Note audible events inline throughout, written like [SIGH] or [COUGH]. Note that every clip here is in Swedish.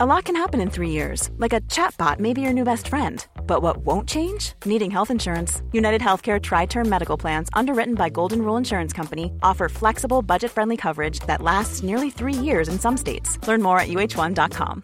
A lot can happen in three years, like a chatbot may be your new best friend. But what won't change? Needing health insurance. United Healthcare Tri Term Medical Plans, underwritten by Golden Rule Insurance Company, offer flexible, budget friendly coverage that lasts nearly three years in some states. Learn more at uh1.com.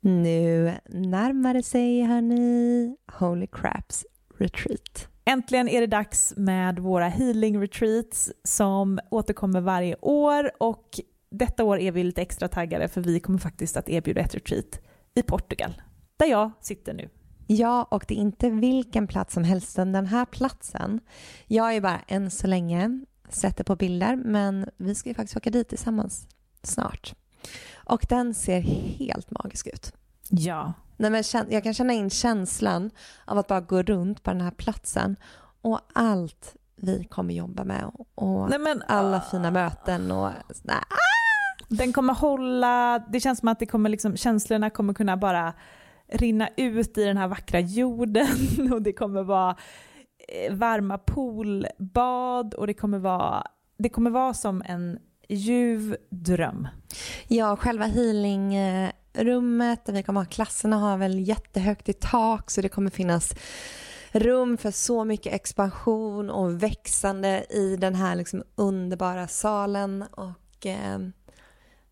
Nu närmar det sig, hörni, Holy Craps Retreat. Äntligen är det dags med våra healing retreats som återkommer varje år och detta år är vi lite extra taggade för vi kommer faktiskt att erbjuda ett retreat i Portugal, där jag sitter nu. Ja, och det är inte vilken plats som helst, den här platsen. Jag är bara än så länge sett det på bilder, men vi ska ju faktiskt åka dit tillsammans snart. Och den ser helt magisk ut. Ja. Nej, men jag kan känna in känslan av att bara gå runt på den här platsen och allt vi kommer jobba med och Nej, men, alla fina möten och nej, den kommer hålla, det känns som att det kommer liksom, känslorna kommer kunna bara rinna ut i den här vackra jorden [LAUGHS] och det kommer vara eh, varma poolbad och det kommer vara, det kommer vara som en ljuv dröm. Ja, själva healingrummet där vi kommer ha klasserna har väl jättehögt i tak så det kommer finnas rum för så mycket expansion och växande i den här liksom underbara salen och eh,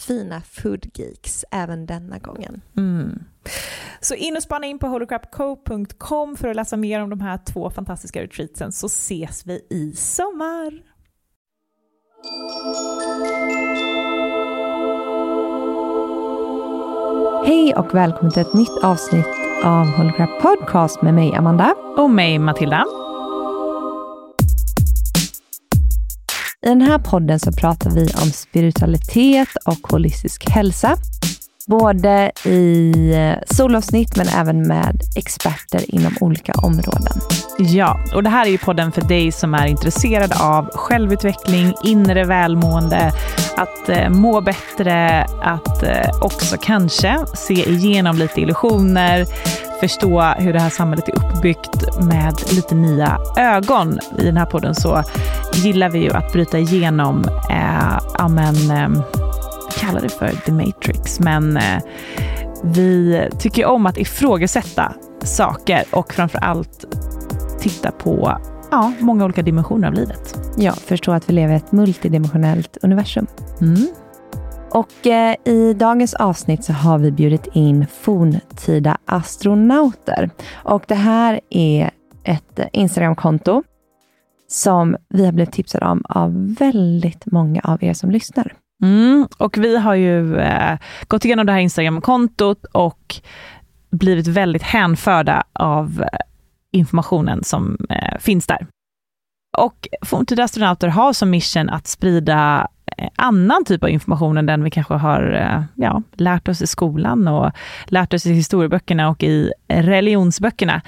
fina foodgeeks även denna gången. Mm. Så in och spana in på holocrapco.com för att läsa mer om de här två fantastiska retreatsen så ses vi i sommar. Hej och välkommen till ett nytt avsnitt av Holocrap Podcast med mig Amanda. Och mig Matilda. I den här podden så pratar vi om spiritualitet och holistisk hälsa. Både i eh, solavsnitt men även med experter inom olika områden. Ja, och det här är ju podden för dig som är intresserad av självutveckling, inre välmående, att eh, må bättre, att eh, också kanske se igenom lite illusioner, förstå hur det här samhället är uppbyggt med lite nya ögon. I den här podden så gillar vi ju att bryta igenom, eh, amen, eh, kallar det för the matrix, men eh, vi tycker om att ifrågasätta saker och framför allt titta på ja, många olika dimensioner av livet. Ja, förstå att vi lever i ett multidimensionellt universum. Mm. Och eh, i dagens avsnitt så har vi bjudit in forntida astronauter. Och det här är ett Instagramkonto som vi har blivit tipsade om av väldigt många av er som lyssnar. Mm, och vi har ju eh, gått igenom det här Instagramkontot och blivit väldigt hänförda av eh, informationen som eh, finns där. Och forntida astronauter har som mission att sprida eh, annan typ av information än den vi kanske har eh, ja, lärt oss i skolan och lärt oss i historieböckerna och i religionsböckerna.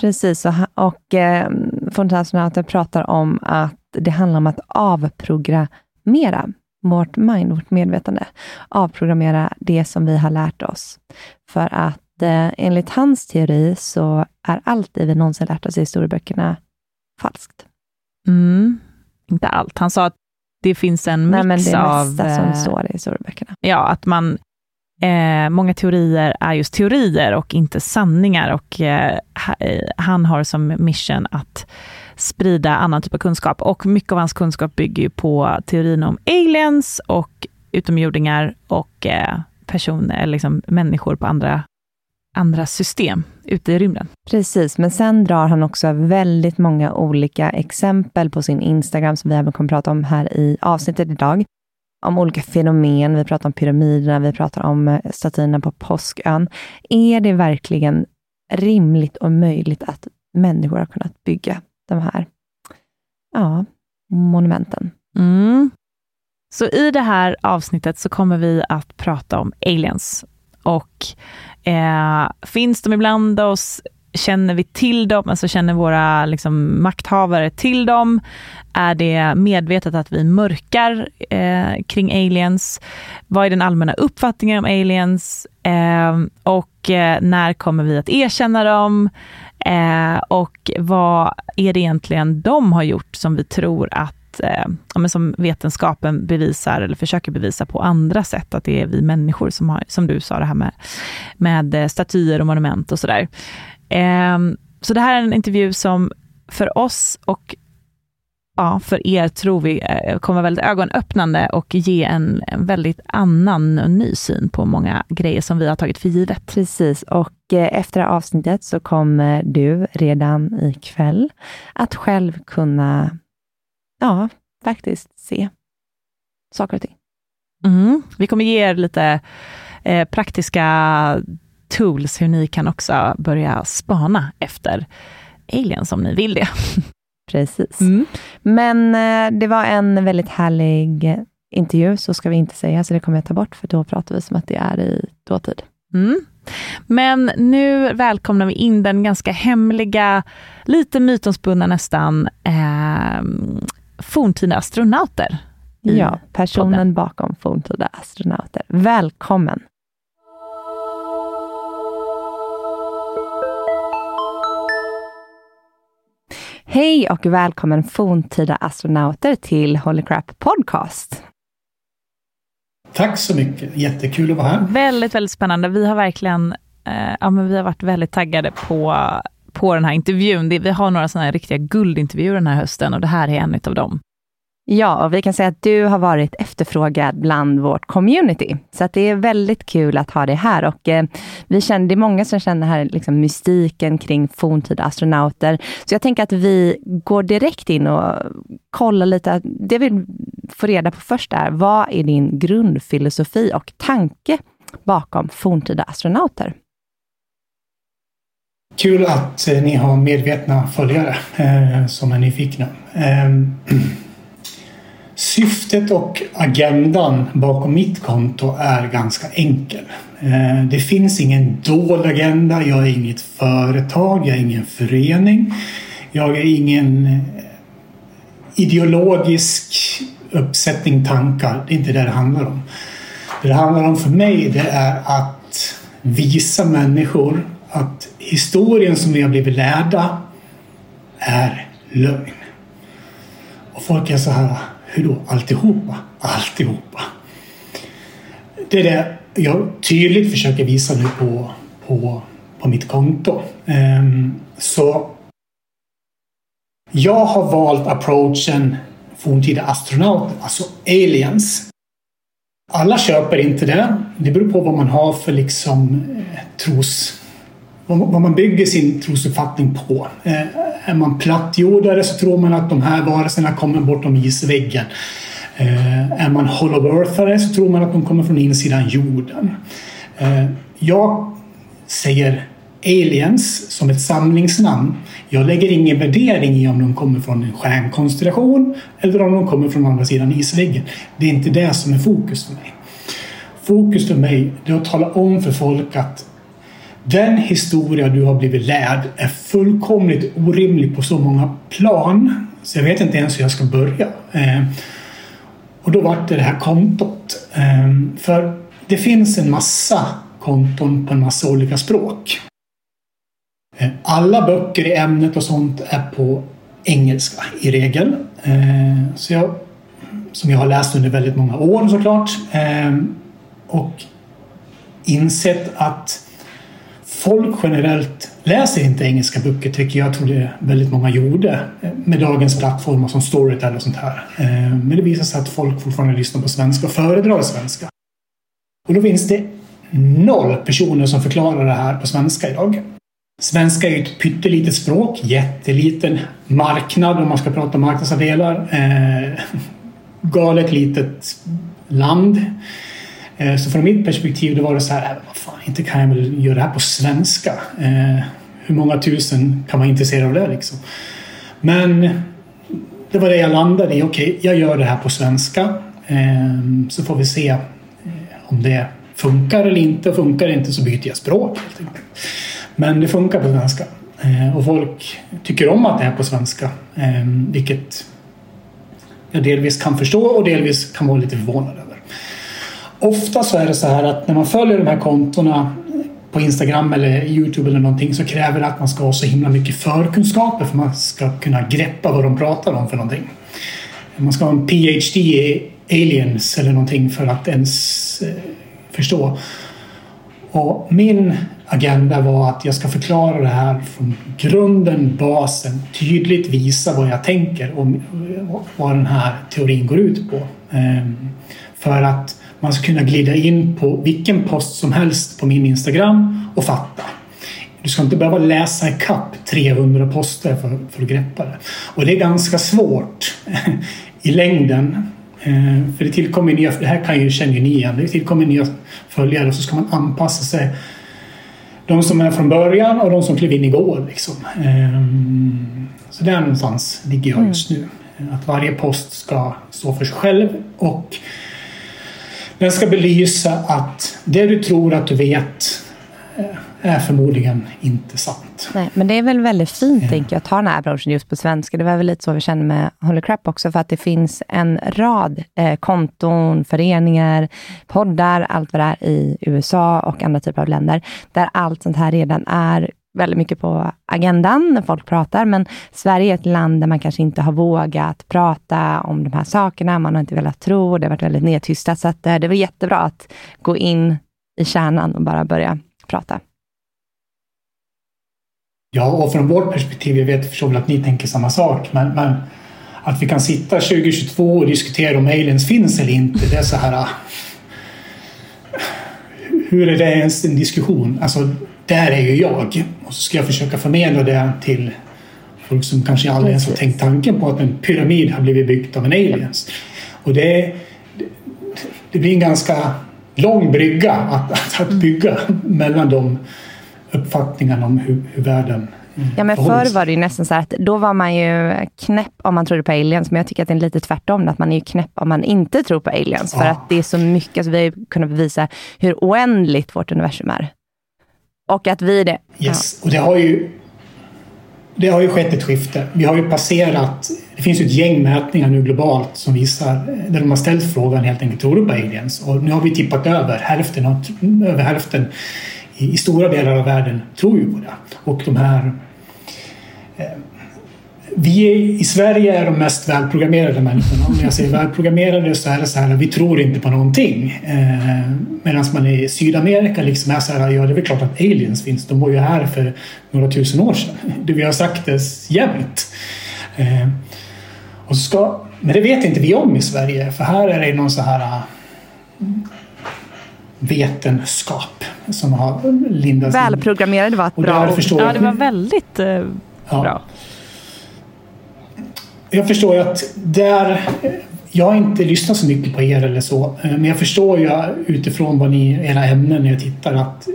Precis, och, och eh, Fontänasonauter pratar om att det handlar om att avprogrammera vårt mind, vårt medvetande. Avprogrammera det som vi har lärt oss. För att eh, enligt hans teori så är allt det vi någonsin lärt oss i historieböckerna falskt. Mm, inte allt. Han sa att det finns en mix av... Nej, men det är mesta som eh, står i historieböckerna. Ja, att man... Eh, många teorier är just teorier och inte sanningar och eh, han har som mission att sprida annan typ av kunskap och mycket av hans kunskap bygger ju på teorin om aliens och utomjordingar och eh, personer, liksom människor på andra andra system ute i rymden. Precis, men sen drar han också väldigt många olika exempel på sin Instagram, som vi även kommer prata om här i avsnittet idag. Om olika fenomen, vi pratar om pyramiderna, vi pratar om eh, statyerna på Påskön. Är det verkligen rimligt och möjligt att människor har kunnat bygga de här ja, monumenten? Mm. Så i det här avsnittet så kommer vi att prata om aliens. Och eh, finns de ibland oss? Känner vi till dem? Alltså känner våra liksom, makthavare till dem? Är det medvetet att vi mörkar eh, kring aliens? Vad är den allmänna uppfattningen om aliens? Eh, och eh, när kommer vi att erkänna dem? Eh, och vad är det egentligen de har gjort som vi tror att eh, ja, som vetenskapen bevisar eller försöker bevisa på andra sätt, att det är vi människor som har, som du sa, det här med, med eh, statyer och monument och sådär. Eh, så det här är en intervju som för oss och ja, för er tror vi eh, kommer väldigt ögonöppnande och ge en, en väldigt annan och ny syn på många grejer som vi har tagit för givet. Precis, och eh, efter avsnittet så kommer du redan ikväll att själv kunna ja, faktiskt se saker och ting. Mm. Vi kommer ge er lite eh, praktiska tools hur ni kan också börja spana efter aliens om ni vill det. Precis. Mm. Men eh, det var en väldigt härlig intervju, så ska vi inte säga, så det kommer jag ta bort, för då pratar vi som att det är i dåtid. Mm. Men nu välkomnar vi in den ganska hemliga, lite mytomspunna nästan, eh, forntida astronauter. Ja, personen podden. bakom forntida astronauter. Välkommen! Hej och välkommen forntida astronauter till Holy Crap Podcast. Tack så mycket, jättekul att vara här. Väldigt, väldigt spännande. Vi har verkligen eh, ja, men vi har varit väldigt taggade på på den här intervjun. vi har några sådana här riktiga guldintervjuer den här hösten och det här är en av dem. Ja, och vi kan säga att du har varit efterfrågad bland vårt community. Så att det är väldigt kul att ha dig här. Och eh, vi känner, det är många som känner här liksom mystiken kring forntida astronauter. Så jag tänker att vi går direkt in och kollar lite. Det vi får reda på först är, vad är din grundfilosofi och tanke bakom forntida astronauter? Kul att eh, ni har medvetna följare eh, som är nyfikna. Eh, syftet och agendan bakom mitt konto är ganska enkel. Eh, det finns ingen dold agenda. Jag är inget företag. Jag är ingen förening. Jag är ingen eh, ideologisk uppsättning tankar. Det är inte det det handlar om. Det det handlar om för mig det är att visa människor att historien som vi har blivit lärda är lögn. Och folk är så här, hur då? Alltihopa? Alltihopa. Det är det jag tydligt försöker visa nu på, på, på mitt konto. Um, så jag har valt approachen forntida astronauter, alltså aliens. Alla köper inte det. Det beror på vad man har för liksom eh, tros vad man bygger sin trosuppfattning på. Eh, är man plattjordare så tror man att de här varelserna kommer bortom isväggen. Eh, är man hollow earthare så tror man att de kommer från insidan jorden. Eh, jag säger aliens som ett samlingsnamn. Jag lägger ingen värdering i om de kommer från en stjärnkonstellation eller om de kommer från andra sidan isväggen. Det är inte det som är fokus för mig. Fokus för mig är att tala om för folk att den historia du har blivit lärd är fullkomligt orimlig på så många plan så jag vet inte ens hur jag ska börja. Eh, och då vart det det här kontot. Eh, för det finns en massa konton på en massa olika språk. Eh, alla böcker i ämnet och sånt är på engelska i regel. Eh, så jag, som jag har läst under väldigt många år såklart. Eh, och insett att folk generellt läser inte engelska böcker tycker jag. Tror det väldigt många gjorde med dagens plattformar som Storytel och sånt här. Eh, men det visar sig att folk fortfarande lyssnar på svenska och föredrar svenska. Och då finns det noll personer som förklarar det här på svenska idag. Svenska är ju ett pyttelitet språk, jätteliten marknad om man ska prata marknadsandelar. Eh, galet litet land. Eh, så från mitt perspektiv då var det så här, äh, vad inte kan jag väl göra det här på svenska. Eh, hur många tusen kan vara intressera av det liksom? Men det var det jag landade i. Okej, okay, jag gör det här på svenska. Eh, så får vi se eh, om det funkar eller inte. Och funkar det inte så byter jag språk. Men det funkar på svenska. Eh, och folk tycker om att det är på svenska. Eh, vilket jag delvis kan förstå och delvis kan vara lite förvånad över. Ofta så är det så här att när man följer de här kontona på Instagram eller Youtube eller någonting så kräver det att man ska ha så himla mycket förkunskaper för att man ska kunna greppa vad de pratar om för någonting. Man ska ha en PhD i aliens eller någonting för att ens eh, förstå. Och min agenda var att jag ska förklara det här från grunden, basen, tydligt visa vad jag tänker och vad den här teorin går ut på. Ehm, för att man ska kunna glida in på vilken post som helst på min Instagram och fatta. Du ska inte behöva läsa ikapp 300 poster för, för att greppa det. Och det är ganska svårt [LAUGHS] i längden. Eh, för det tillkommer nya, det här kan ju, känner ju ni igen, det tillkommer nya följare och så ska man anpassa sig de som är från början och de som klev in igår. Liksom. Eh, så där någonstans ligger jag just nu. Att varje post ska stå för sig själv och den ska belysa att det du tror att du vet eh, är förmodligen inte sant. Nej, men det är väl väldigt fint ja. tänker jag, att ha den här approachen just på svenska. Det var väl lite så vi kände med Holy Crap också, för att det finns en rad eh, konton, föreningar, poddar, allt vad det är i USA och andra typer av länder, där allt sånt här redan är väldigt mycket på agendan när folk pratar, men Sverige är ett land där man kanske inte har vågat prata om de här sakerna. Man har inte velat tro, det har varit väldigt nedtystat, så att eh, det var jättebra att gå in i kärnan och bara börja prata. Ja, och från vårt perspektiv, jag vet förstås att ni tänker samma sak, men, men, att vi kan sitta 2022 och diskutera om aliens finns eller inte, det är så här... Ah, hur är det ens en diskussion? Alltså, där är ju jag. Och så ska jag försöka förmedla det till folk som kanske aldrig ens har tänkt tanken på att en pyramid har blivit byggd av en aliens. Och det, det blir en ganska lång brygga att, att, att bygga mellan de uppfattningarna om hur, hur världen Ja, men förr var det ju nästan så att då var man ju knäpp om man trodde på aliens, men jag tycker att det är lite tvärtom, att man är ju knäpp om man inte tror på aliens. Ja. För att det är så mycket, alltså vi har ju kunnat bevisa hur oändligt vårt universum är. Och att vi det. Yes, ja. och det har ju det har ju skett ett skifte. Vi har ju passerat, det finns ju ett gäng mätningar nu globalt som visar, där de har ställt frågan helt enkelt, tror du på aliens? Och nu har vi tippat över hälften, över hälften i, i stora delar av världen tror ju på det. Och de här vi i Sverige är de mest välprogrammerade människorna. Om jag säger välprogrammerade så är det så här, vi tror inte på någonting. Eh, Medan man i Sydamerika liksom är så här, ja det är väl klart att aliens finns. De var ju här för några tusen år sedan. Det vi har sagt det jämt. Eh, och ska, men det vet inte vi om i Sverige, för här är det någon så här uh, vetenskap som har lindats Välprogrammerade var ett bra ord. Ja, det var väldigt uh, ja jag förstår ju att där... Jag har inte lyssnat så mycket på er eller så, eh, men jag förstår ju utifrån vad ni, era ämnen när jag tittar att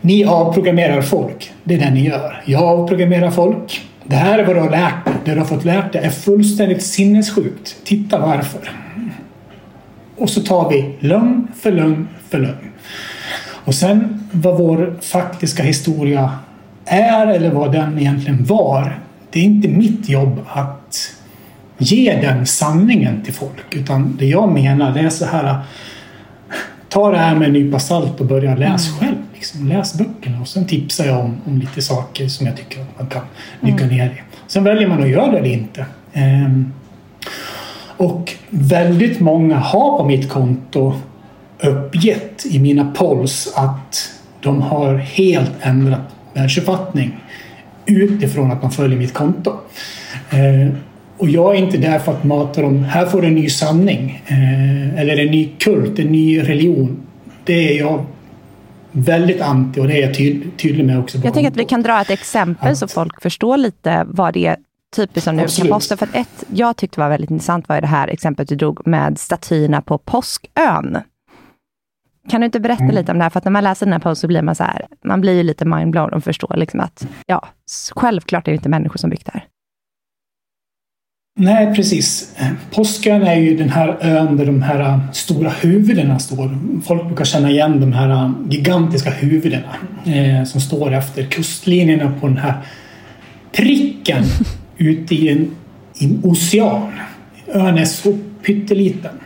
ni avprogrammerar folk. Det är det ni gör. Jag avprogrammerar folk. Det här är vad du har lärt dig. Det du har fått lärt dig är fullständigt sinnessjukt. Titta varför. Och så tar vi lögn för lögn för lögn. Och sen vad vår faktiska historia är eller vad den egentligen var det är inte mitt jobb att ge den sanningen till folk. Utan det jag menar det är så här Ta det här med en nypa salt och börja läsa mm. själv. Liksom. Läs böckerna och sen tipsar jag om, om lite saker som jag tycker att man kan dyka mm. ner i. Sen väljer man att göra det eller inte. Ehm, och väldigt många har på mitt konto uppgett i mina polls att de har helt ändrat världsuppfattning utifrån att man följer mitt konto. Eh, och jag är inte där för att mata dem, här får du en ny sanning. Eh, eller en ny kult, en ny religion. det är jag väldigt anti och det är jag tyd, tydlig med också. Jag tänker att vi kan dra ett exempel att, så folk förstår lite vad det är typiskt som nu kan posta. För att ett jag tyckte var väldigt intressant var det här exemplet du drog med statyerna på Påskön. Kan du inte berätta mm. lite om det här? För att när man läser den här posten så blir man så här, man blir ju lite mindblown och förstår liksom att, ja, självklart är det inte människor som byggt det här. Nej, precis. Påskön är ju den här ön där de här stora huvudena står. Folk brukar känna igen de här gigantiska huvudena eh, som står efter kustlinjerna på den här pricken [LAUGHS] ute i en, i en ocean. Ön är så pytteliten.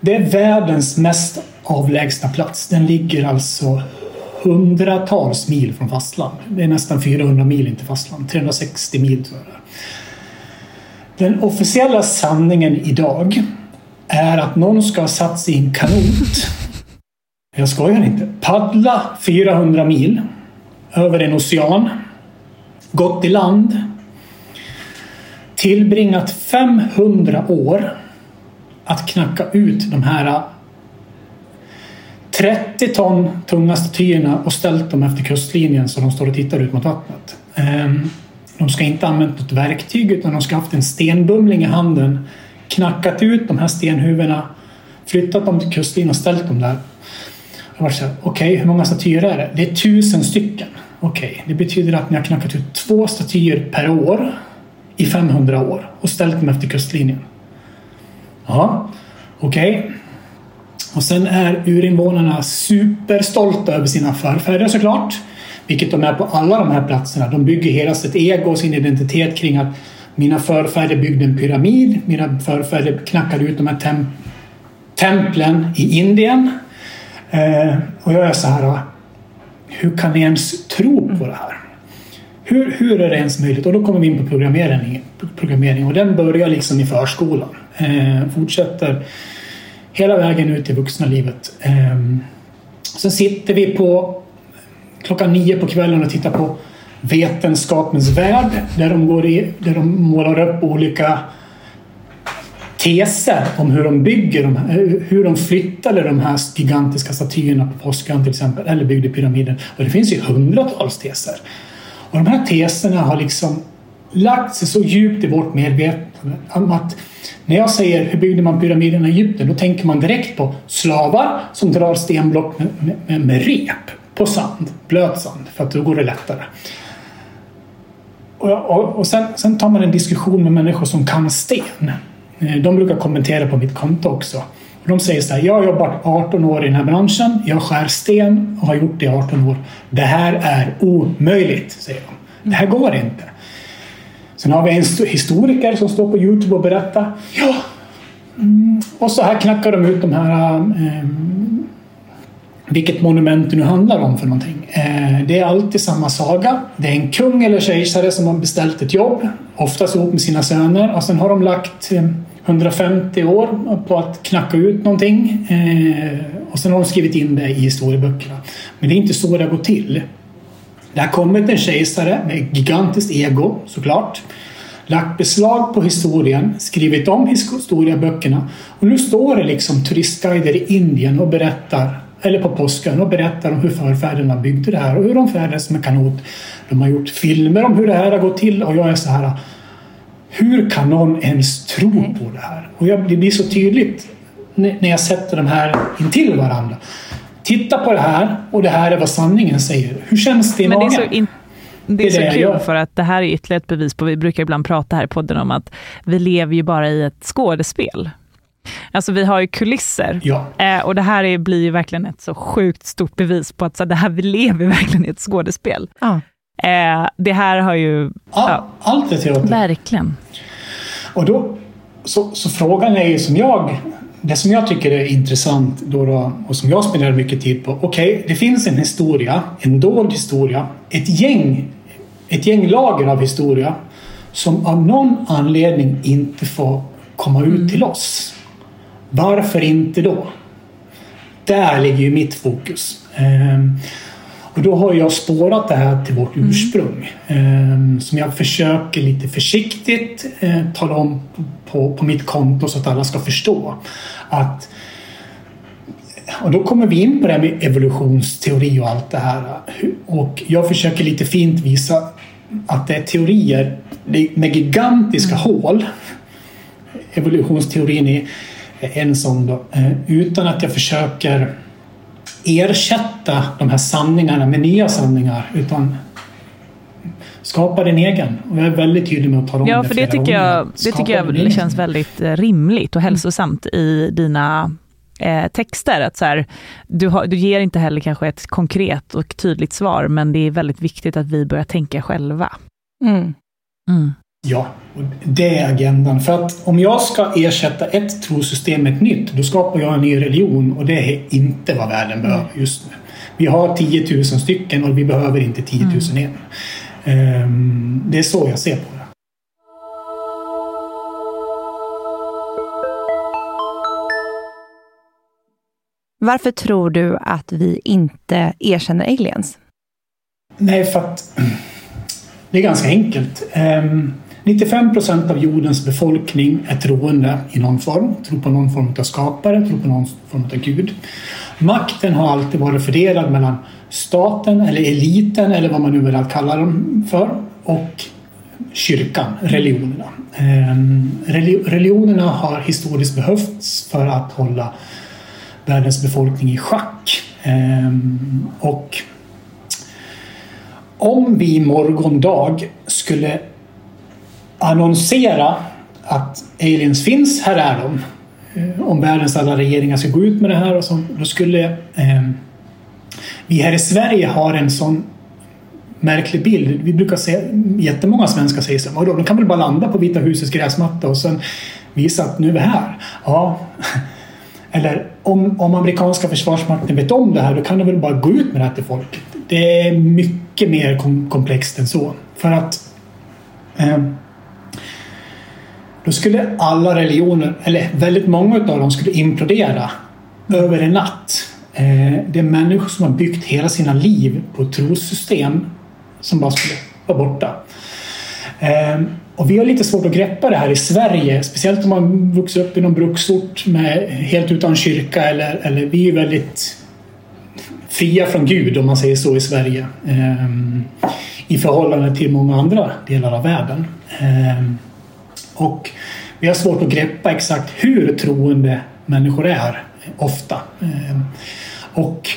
Det är världens mest avlägsna plats. Den ligger alltså hundratals mil från fastland. Det är nästan 400 mil in till fastland. 360 mil tror jag Den officiella sanningen idag är att någon ska ha satt sig i en kanot. Jag skojar inte. Paddla 400 mil över en ocean. Gått i land. Tillbringat 500 år att knacka ut de här 30 ton tunga statyerna och ställt dem efter kustlinjen så de står och tittar ut mot vattnet. Ehm, de ska inte ha använt något verktyg utan de ska ha haft en stenbumling i handen, knackat ut de här stenhuvudena, flyttat dem till kustlinjen och ställt dem där. Jag var så här, okej, okay, hur många statyer är det? Det är tusen stycken. Okej, okay, det betyder att ni har knackat ut två statyer per år i 500 år och ställt dem efter kustlinjen. Ja, okej. Okay. Och sen är urinvånarna superstolta över sina förfäder såklart. Vilket de är på alla de här platserna. De bygger hela sitt ego och sin identitet kring att mina förfäder byggde en pyramid. Mina förfäder knackade ut de här tem templen i Indien. Eh, och jag är så här, hur kan ni ens tro på det här? Hur, hur är det ens möjligt? Och då kommer vi in på programmering, programmering och den börjar liksom i förskolan. Eh, fortsätter hela vägen ut i vuxna livet. Ehm, sen sitter vi på klockan nio på kvällen och tittar på Vetenskapens värld där de, går i, där de målar upp olika teser om hur de bygger de, hur de flyttade de här gigantiska statyerna på Påskön till exempel, eller byggde pyramiden. Och det finns ju hundratals teser. Och de här teserna har liksom lagt sig så djupt i vårt medvetande att när jag säger hur byggde man pyramiderna i Egypten då tänker man direkt på slavar som drar stenblock med, med, med rep på sand, blöt sand, för att då går det lättare. Och, och, och sen, sen, tar man en diskussion med människor som kan sten. Eh, de brukar kommentera på mitt konto också. De säger så här, jag har jobbat 18 år i den här branschen, jag skär sten och har gjort det i 18 år. Det här är omöjligt, säger de. Det här går inte. Sen har vi en historiker som står på Youtube och berättar. Ja, mm. Och så här knackar de ut de här eh, vilket monument det nu handlar om för någonting. Eh, det är alltid samma saga. Det är en kung eller kejsare som har beställt ett jobb, oftast ihop med sina söner och sen har de lagt eh, 150 år på att knacka ut någonting eh, och sen har de skrivit in det i historieböckerna. Men det är inte så det går till. Det har kommit en kejsare med gigantiskt ego såklart. Lagt beslag på historien, skrivit om historieböckerna och nu står det liksom turistguider i Indien och berättar, eller på påsken, och berättar om hur förfäderna byggde det här och hur de färdades med kanot. De har gjort filmer om hur det här har gått till och jag är så här hur kan någon ens tro på det här? Och det blir så tydligt när jag sätter de här intill varandra. Titta på det här och det här är vad sanningen säger. Hur känns det i Men magen? Det är så, in, det är det så kul för att det här är ytterligare ett bevis på, vi brukar ibland prata här i podden om att vi lever ju bara i ett skådespel. Alltså vi har ju kulisser. Ja. Eh, och det här är, blir ju verkligen ett så sjukt stort bevis på att så, det här, vi lever verkligen i ett skådespel. Ja. Eh, det här har ju... All, ja, allt är teater. Verkligen. Och då, så, så frågan är ju som jag det som jag tycker är intressant då, då och som jag spenderar mycket tid på. Okej, okay, det finns en historia, en dold historia, ett gäng, ett gäng lager av historia som av någon anledning inte får komma ut mm. till oss. Varför inte då? Där ligger ju mitt fokus. Och då har jag spårat det här till vårt mm. ursprung mm. som jag försöker lite försiktigt eh, tala om på, på mitt konto så att alla ska förstå att och då kommer vi in på det här med evolutionsteori och allt det här. Och jag försöker lite fint visa att det är teorier med gigantiska mm. hål. Evolutionsteorin är en sån då. Eh, utan att jag försöker ersätta de här sanningarna med nya sanningar. Utan skapa din egen. Och jag är väldigt tydlig med att tala om ja, det för det tycker jag, Det tycker jag känns väldigt eh, rimligt och hälsosamt mm. i dina eh, texter. Att så här, du, har, du ger inte heller kanske ett konkret och tydligt svar, men det är väldigt viktigt att vi börjar tänka själva. Mm. Mm. Ja, det är agendan. För att om jag ska ersätta ett trosystem med ett nytt, då skapar jag en ny religion och det är inte vad världen behöver just nu. Vi har 10 000 stycken och vi behöver inte 10 000 mm. en. Ehm, det är så jag ser på det. Varför tror du att vi inte erkänner aliens? Nej, för att [CLEARS THROAT] det är ganska enkelt. 95 procent av jordens befolkning är troende i någon form. Tror på någon form av skapare, tror på någon form av gud. Makten har alltid varit fördelad mellan staten eller eliten eller vad man nu vill kalla dem för och kyrkan, religionerna. Ehm, religionerna har historiskt behövts för att hålla världens befolkning i schack. Ehm, och om vi morgondag skulle annonsera att aliens finns, här är de. Eh, om världens alla regeringar ska gå ut med det här och så, då skulle eh, vi här i Sverige har en sån märklig bild. Vi brukar se, jättemånga svenskar säger så de kan väl bara landa på Vita husets gräsmatta och sen visa att nu är vi här. Ja. [LAUGHS] Eller om, om amerikanska försvarsmakten vet om det här då kan de väl bara gå ut med det här till folket. Det är mycket mer kom, komplext än så. För att eh, då skulle alla religioner, eller väldigt många av dem skulle implodera över en natt. Eh, det är människor som har byggt hela sina liv på trossystem som bara skulle vara borta. Ehm, och vi har lite svårt att greppa det här i Sverige, speciellt om man vuxit upp i någon bruksort med, eh, helt utan kyrka eller, eller vi är väldigt fria från Gud om man säger så i Sverige ehm, i förhållande till många andra delar av världen. Ehm, och vi har svårt att greppa exakt hur troende människor är ofta. Ehm, och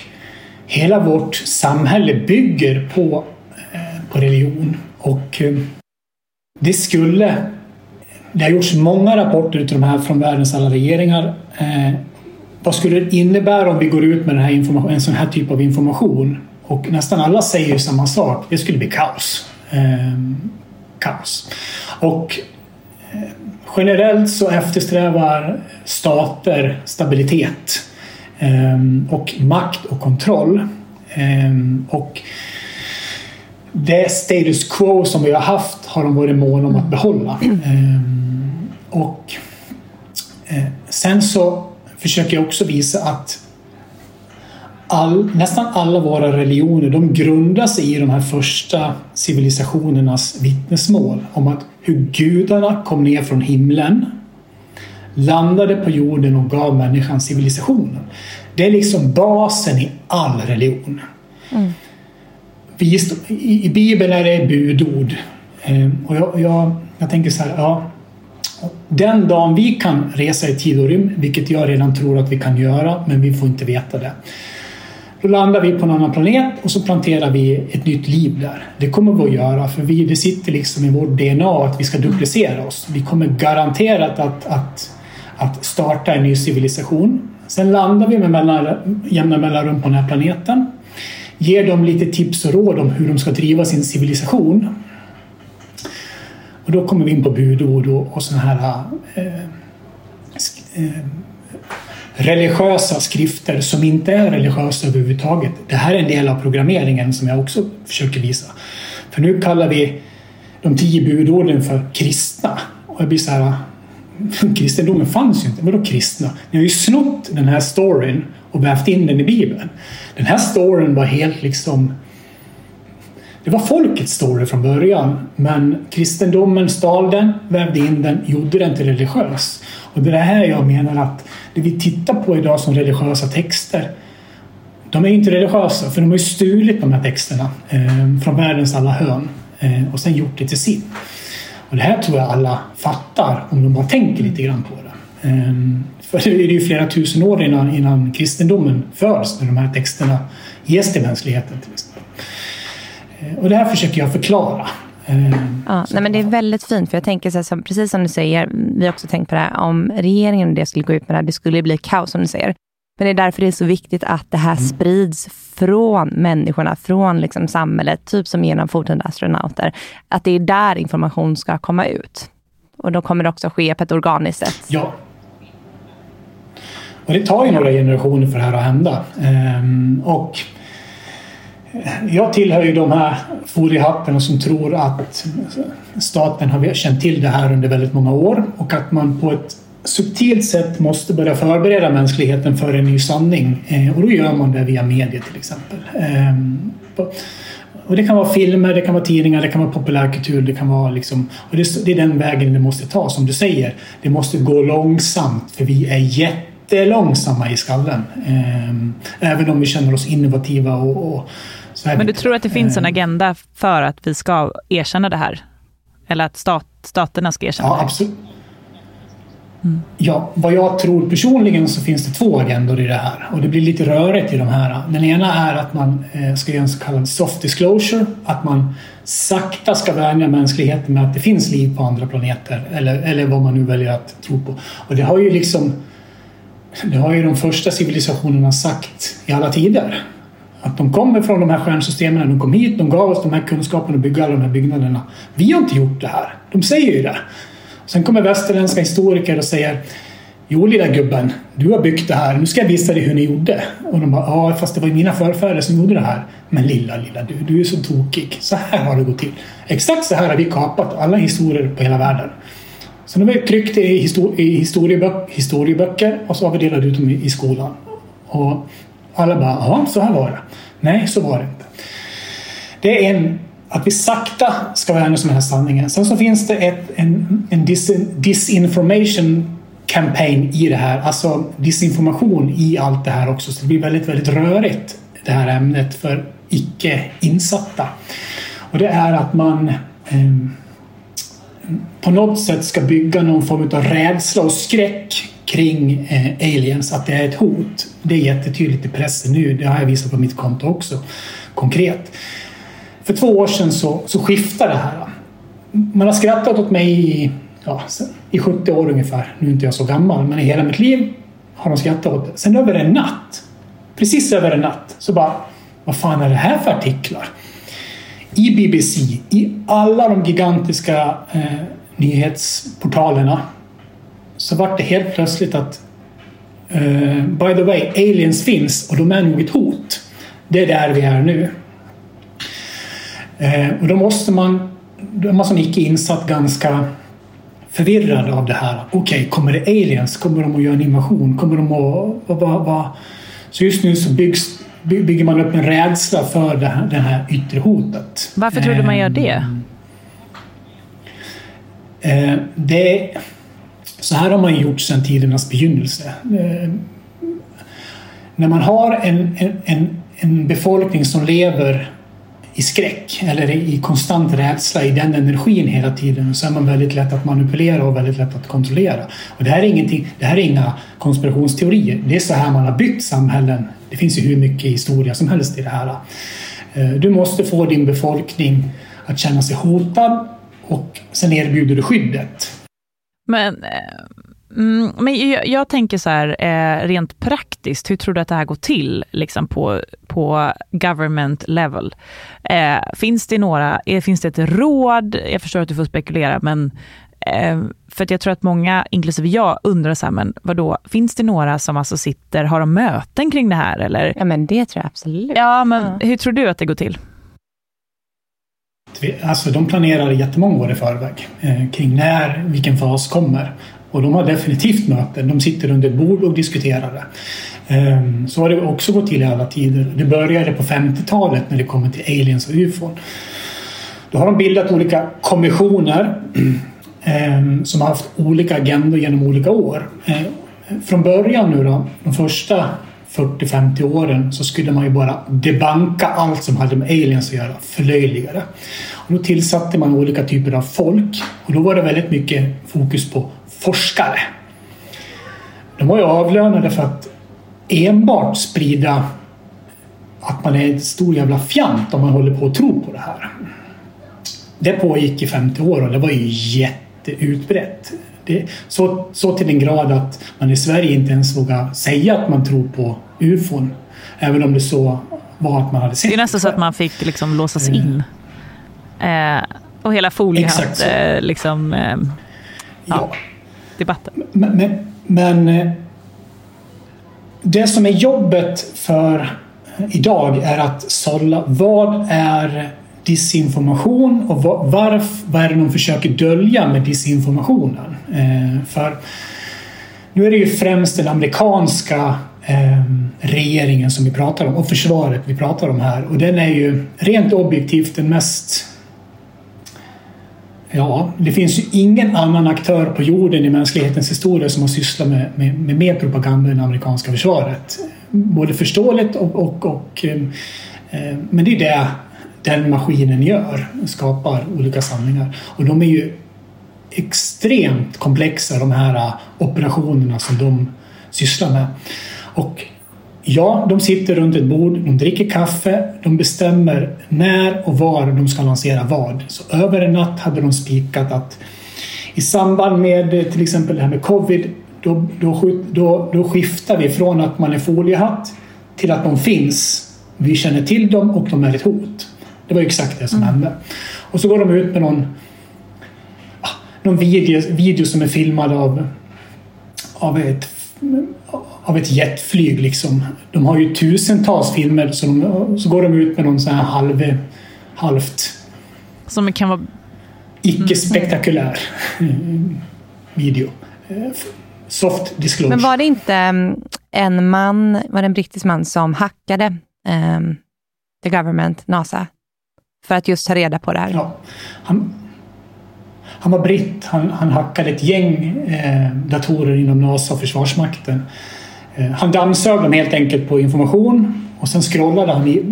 hela vårt samhälle bygger på, eh, på religion. Och ehm, det skulle... Det har gjorts många rapporter utav de här från världens alla regeringar. Ehm, vad skulle det innebära om vi går ut med den här en sån här typ av information? Och nästan alla säger samma sak. Det skulle bli kaos. Eh, kaos. Och Generellt så eftersträvar stater stabilitet ehm, och makt och kontroll. Ehm, och det status quo som vi har haft har de varit måna om att behålla. Ehm, och eh, sen så försöker jag också visa att all, nästan alla våra religioner de grundar sig i de här första civilisationernas vittnesmål om att hur gudarna kom ner från himlen, landade på jorden och gav människan civilisationen. Det är liksom basen i all religion. Mm. I, Bibeln är det budord. Eh, och jag, jag, jag tänker så här, ja, den dagen vi kan resa i tid och rymd, vilket jag redan tror att vi kan göra, men vi får inte veta det. Då landar vi på en annan planet och så planterar vi ett nytt liv där. Det kommer vi att göra för vi, det sitter liksom i vårt DNA att vi ska duplicera oss. Vi kommer garanterat att, att, att starta en ny civilisation. Sen landar vi med mellan, jämna mellanrum på den här planeten. Ger dem lite tips och råd om hur de ska driva sin civilisation. Och då kommer vi in på budord och, och sådana här eh, eh, religiösa skrifter som inte är religiösa överhuvudtaget. Det här är en del av programmeringen som jag också försöker visa. För nu kallar vi de tio budorden för kristna. Och jag blir så här, [LAUGHS] kristendomen fanns ju inte. Vadå kristna? Ni har ju snott den här storyn och vävt in den i Bibeln. Den här storyn var helt liksom det var folkets story från början men kristendomen stal den, vävde in den, gjorde den till religiös. Och det är det här jag menar att det vi tittar på idag som religiösa texter de är inte religiösa för de har ju stulit de här texterna eh, från världens alla hörn eh, och sen gjort det till sin. Och det här tror jag alla fattar om de bara tänker lite grann på det. Eh, för det är ju flera tusen år innan, innan kristendomen förs, när de här texterna ges till mänskligheten. Till eh, och det här försöker jag förklara. Eh, ja, nej, men det är väldigt fint, för jag tänker så här, som, precis som du säger, vi har också tänkt på det här, om regeringen och det skulle gå ut med det här, det skulle bli kaos som du säger. Men det är därför det är så viktigt att det här mm. sprids från människorna, från liksom samhället, typ som genom fortsatta astronauter. Att det är där information ska komma ut. Och då kommer det också ske på ett organiskt sätt. Ja. Och det tar ju några generationer för det här att hända. Ehm, och jag tillhör ju de här foliehattarna som tror att staten har känt till det här under väldigt många år och att man på ett subtilt sätt måste börja förbereda mänskligheten för en ny sanning. Eh, och då gör man det via media till exempel. Eh, och det kan vara filmer, det kan vara tidningar, det kan vara populärkultur. Det, kan vara liksom, och det, är den vägen det måste ta, som du säger. Det måste gå långsamt för vi är jättelångsamma i skallen. Eh, även om vi känner oss innovativa och, och men du tror att det finns en agenda för att vi ska erkänna det här? Eller att stat, staterna ska erkänna ja, det? Absolut. Ja, vad jag tror personligen så finns det två agendor i det här och det blir lite rörigt i de här. Den ena är att man eh, ska göra en så kallad soft disclosure, att man sakta ska vänja mänskligheten med att det finns liv på andra planeter eller, eller vad man nu väljer att tro på. Och det har ju liksom det har ju de första civilisationerna sagt i alla tider. Att de kommer från de här stjärnsystemen, de kom hit, de gav oss de här kunskaperna att bygga alla de här byggnaderna. Vi har inte gjort det här. De säger ju det. Sen kommer västerländska historiker och säger Jo lilla gubben, du har byggt det här. Nu ska jag visa dig hur ni gjorde. Och de bara, ja fast det var ju mina förfäder som gjorde det här. Men lilla, lilla du, du är så tokig. Så här har det gått till. Exakt så här har vi kapat alla historier på hela världen. Sen har vi tryckt det i, histori i historiebö historieböcker och så har vi delat ut dem i, i skolan. Och alla bara, ja så här var det. Nej, så var det inte. Det är en att vi sakta ska värna oss med den här sanningen. Sen så finns det ett, en, en dis, disinformation campaign i det här, alltså disinformation i allt det här också. Så det blir väldigt, väldigt rörigt det här ämnet för icke insatta. Och det är att man eh, på något sätt ska bygga någon form av rädsla och skräck kring eh, aliens, att det är ett hot. Det är jättetydligt i pressen nu, det har jag visat på mitt konto också konkret för två år sedan så, så skiftade det här. Man har skrattat åt mig i, ja, i 70 år ungefär. Nu är inte jag så gammal, men i hela mitt liv har de skrattat åt det. Sen över en natt, precis över en natt, så bara vad fan är det här för artiklar? I BBC, i alla de gigantiska eh, nyhetsportalerna så vart det helt plötsligt att uh, by the way, aliens finns och de är nog ett hot. Det är där vi är nu. Eh, och då måste man, då är man som icke insatt ganska förvirrad av det här. Okej, okay, kommer det aliens? Kommer de att göra en invasion? Kommer de att... Va, va, Så just nu så byggs, bygger man upp en rädsla för det här, det här yttre hotet. Varför tror du man gör det? Eh, det så här har man gjort sedan tidernas begynnelse. Eh, när man har en, en, en befolkning som lever i skräck eller i konstant rädsla i den energin hela tiden så är man väldigt lätt att manipulera och väldigt lätt att kontrollera. Och det här är, ingenting, det här är inga konspirationsteorier. Det är så här man har byggt samhällen. Det finns ju hur mycket historia som helst i det här. Eh, du måste få din befolkning att känna sig hotad och sen erbjuder du skyddet. Men eh, Mm, men jag, jag, tänker så här, eh, rent praktiskt, hur tror du att det här går till liksom på, på government level? Eh, finns det några, finns det ett råd? Jag förstår att du får spekulera, men eh, för att jag tror att många, inklusive jag, undrar så här, men vadå, finns det några som alltså sitter, har de möten kring det här eller? Ja men det tror jag absolut. Ja, men ja. hur tror du att det går till? Alltså de planerar jättemånga år i förväg eh, kring när, vilken fas kommer. Och de har definitivt möten. De sitter under ett bord och diskuterar det. Eh, så har det också gått till i alla tider. Det började på 50-talet när det kommer till aliens och ufon. Då har de bildat olika kommissioner [CLEARS THROAT] eh, som har haft olika agendor genom olika år. Eh, från början nu då, de första 40-50 åren så skulle man ju bara debanka allt som hade med aliens att göra, förlöjliga det. Och då tillsatte man olika typer av folk och då var det väldigt mycket fokus på forskare. De var ju avlönade för att enbart sprida att man är ett stor jävla fjant om man håller på att tro på det här. Det pågick i 50 år och det var ju jätteutbrett. Det, så, så till den grad att man i Sverige inte ens vågar säga att man tror på ufon. Även om det så var att man hade sett det. är nästan så att man fick liksom låsas in. Eh, och hela foliehatt, eh, liksom, eh, ja, ja. debatten. Men, men, men, eh, det som är jobbet för idag är att sålla vad är disinformation och varför, vad är det de försöker dölja med disinformationen? Eh, för nu är det ju främst den amerikanska eh, regeringen som vi pratar om och försvaret vi pratar om här och den är ju rent objektivt den mest Ja, det finns ju ingen annan aktör på jorden i mänsklighetens historia som har sysslat med, med, med mer propaganda än det amerikanska försvaret. Både förståeligt och... och, och eh, men det är det den maskinen gör, skapar olika sanningar. Och de är ju extremt komplexa de här äh, operationerna som de sysslar med. Och ja, de sitter runt ett bord, de dricker kaffe, de bestämmer när och var de ska lansera vad. Så över en natt hade de spikat att i samband med eh, till exempel det här med covid, då, då, då, då skiftar vi från att man är foliehatt till att de finns. Vi känner till dem och de är ett hot. Det var exakt det som mm. hände. Och så går de ut med någon, ah, någon video, video som är filmad av, av, ett, av ett jetflyg. Liksom. De har ju tusentals filmer så, de, så går de ut med någon sån här halv, halvt som kan vara icke-spektakulär video. Soft disclosure. Men var det inte mm, en man, var det en brittisk man som hackade um, the government, NASA? För att just ta reda på det här? Ja. Han, han var britt. Han, han hackade ett gäng eh, datorer inom NASA och Försvarsmakten. Eh, han dammsög dem helt enkelt på information och sen scrollade han, i,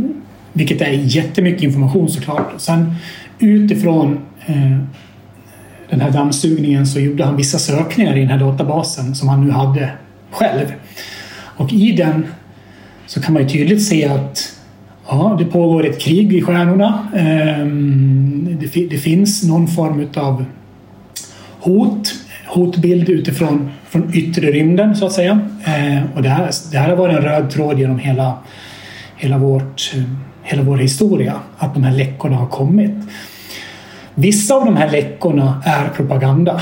vilket är jättemycket information såklart. Sen utifrån eh, den här dammsugningen så gjorde han vissa sökningar i den här databasen som han nu hade själv. Och i den så kan man ju tydligt se att Ja, det pågår ett krig i stjärnorna. Ehm, det, finns någon form av hot, hotbild utifrån från yttre rymden så att säga. Ehm, och det här, det här har varit en röd tråd genom hela, hela, vårt, hela vår historia, att de här läckorna har kommit. Vissa av de här läckorna är propaganda.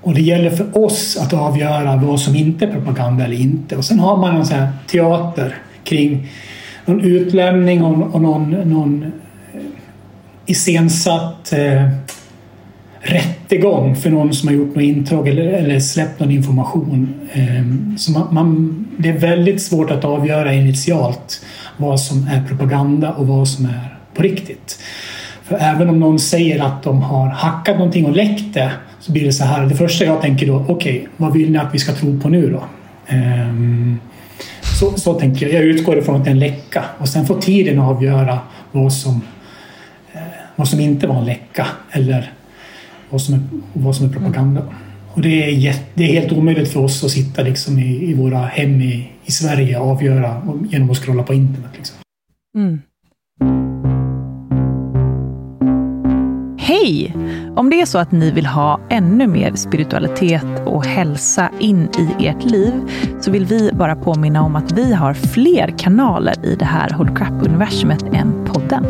Och det gäller för oss att avgöra vad som inte är propaganda eller inte. Och sen har man en sån här teater kring någon utlämning och, och någon, någon eh, iscensatt eh, rättegång för någon som har gjort något intrång eller, eller släppt någon information. Eh, så man, man, det är väldigt svårt att avgöra initialt vad som är propaganda och vad som är på riktigt. För även om någon säger att de har hackat någonting och läckt det så blir det så här. Det första jag tänker då, okej, okay, vad vill ni att vi ska tro på nu då? Um, så, så tänker jag. Jag utgår ifrån att det är en läcka och sen får tiden avgöra vad som, eh, vad som inte var en läcka eller vad som är, vad som är propaganda. Mm. Och det är, jätt, det är helt omöjligt för oss att sitta liksom i, i våra hem i, i Sverige och avgöra genom att scrolla på internet. Liksom. Mm. Hej! Om det är så att ni vill ha ännu mer spiritualitet och hälsa in i ert liv så vill vi bara påminna om att vi har fler kanaler i det här Hold Crap-universumet än podden.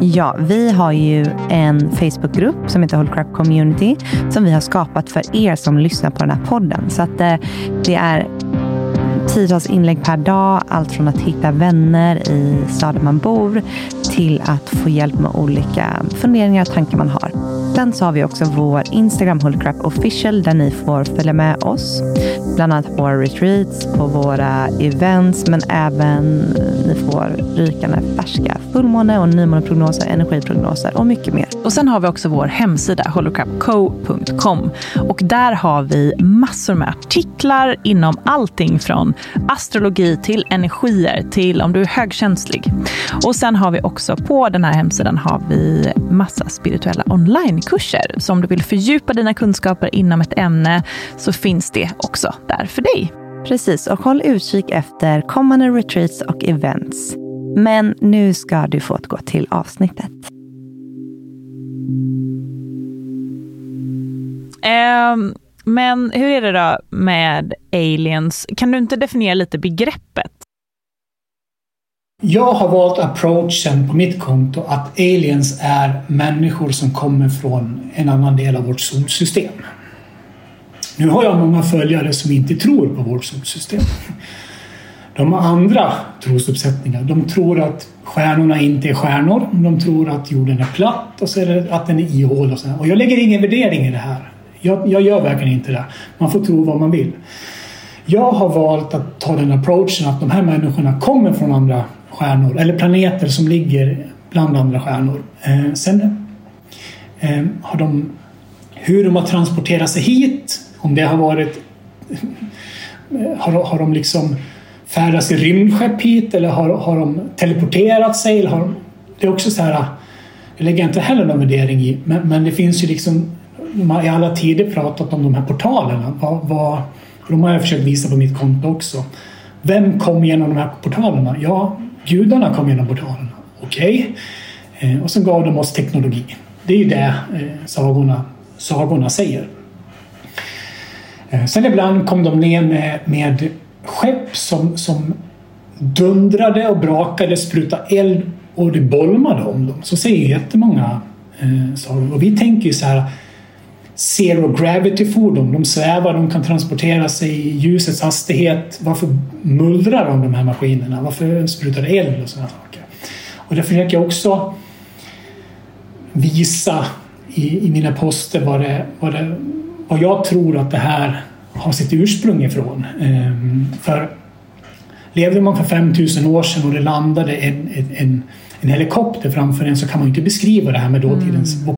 Ja, vi har ju en Facebookgrupp som heter Hold Crap Community som vi har skapat för er som lyssnar på den här podden. Så att eh, det är tiotals inlägg per dag. Allt från att hitta vänner i staden man bor till att få hjälp med olika funderingar och tankar man har podden så har vi också vår Instagram Holycrap official där ni får följa med oss. Bland annat på våra retreats, på våra events men även ni får rykande färska fullmåne och nymåneprognoser, energiprognoser och mycket mer. Och sen har vi också vår hemsida holocrapco.com och där har vi massor med artiklar inom allting från astrologi till energier till om du är högkänslig. Och sen har vi också på den här hemsidan har vi massa spirituella online onlinekurser. Så om du vill fördjupa dina kunskaper inom ett ämne så finns det också där för dig. Precis, och håll utkik efter kommande retreats och events. Men nu ska du få gå till avsnittet. Um, men hur är det då med aliens? Kan du inte definiera lite begreppet? Jag har valt approachen på mitt konto att aliens är människor som kommer från en annan del av vårt solsystem. Nu har jag många följare som inte tror på vårt solsystem. De har andra trosuppsättningar. De tror att stjärnorna inte är stjärnor. De tror att jorden är platt och så är det att den är ihålig. Och, så och jag lägger ingen värdering i det här. Jag, jag gör verkligen inte det. Man får tro vad man vill. Jag har valt att ta den approachen att de här människorna kommer från andra stjärnor eller planeter som ligger bland andra stjärnor. Eh, sen eh, har de hur de har transporterat sig hit, om det har varit eh, har, har de liksom färdats i rymdskepp hit eller har, har de teleporterat sig? Eller har, det är också så här, jag lägger inte heller någon värdering i, men, men det finns ju liksom man har i alla tider pratat om de här portalerna. Vad, vad, de har jag försökt visa på mitt konto också. Vem kom genom de här portalerna? Ja, gudarna kom genom portalerna. Okej. Okay. Eh, och sen gav de oss teknologi. Det är ju det eh, sagorna, sagorna säger. Eh, sen ibland kom de ner med, med skepp som, som dundrade och brakade, sprutade eld och det bolmade om dem. Så säger jättemånga eh, sagor. Och vi tänker ju så här zero gravity-fordon. De svävar, de kan transportera sig i ljusets hastighet. Varför mullrar de de här maskinerna? Varför sprutar det eld och sådana saker? Och det försöker jag också visa i, i mina poster vad, det, vad, det, vad jag tror att det här har sitt ursprung ifrån. Ehm, för levde man för 5000 år sedan och det landade en, en, en helikopter framför en så kan man inte beskriva det här med dåtidens mm.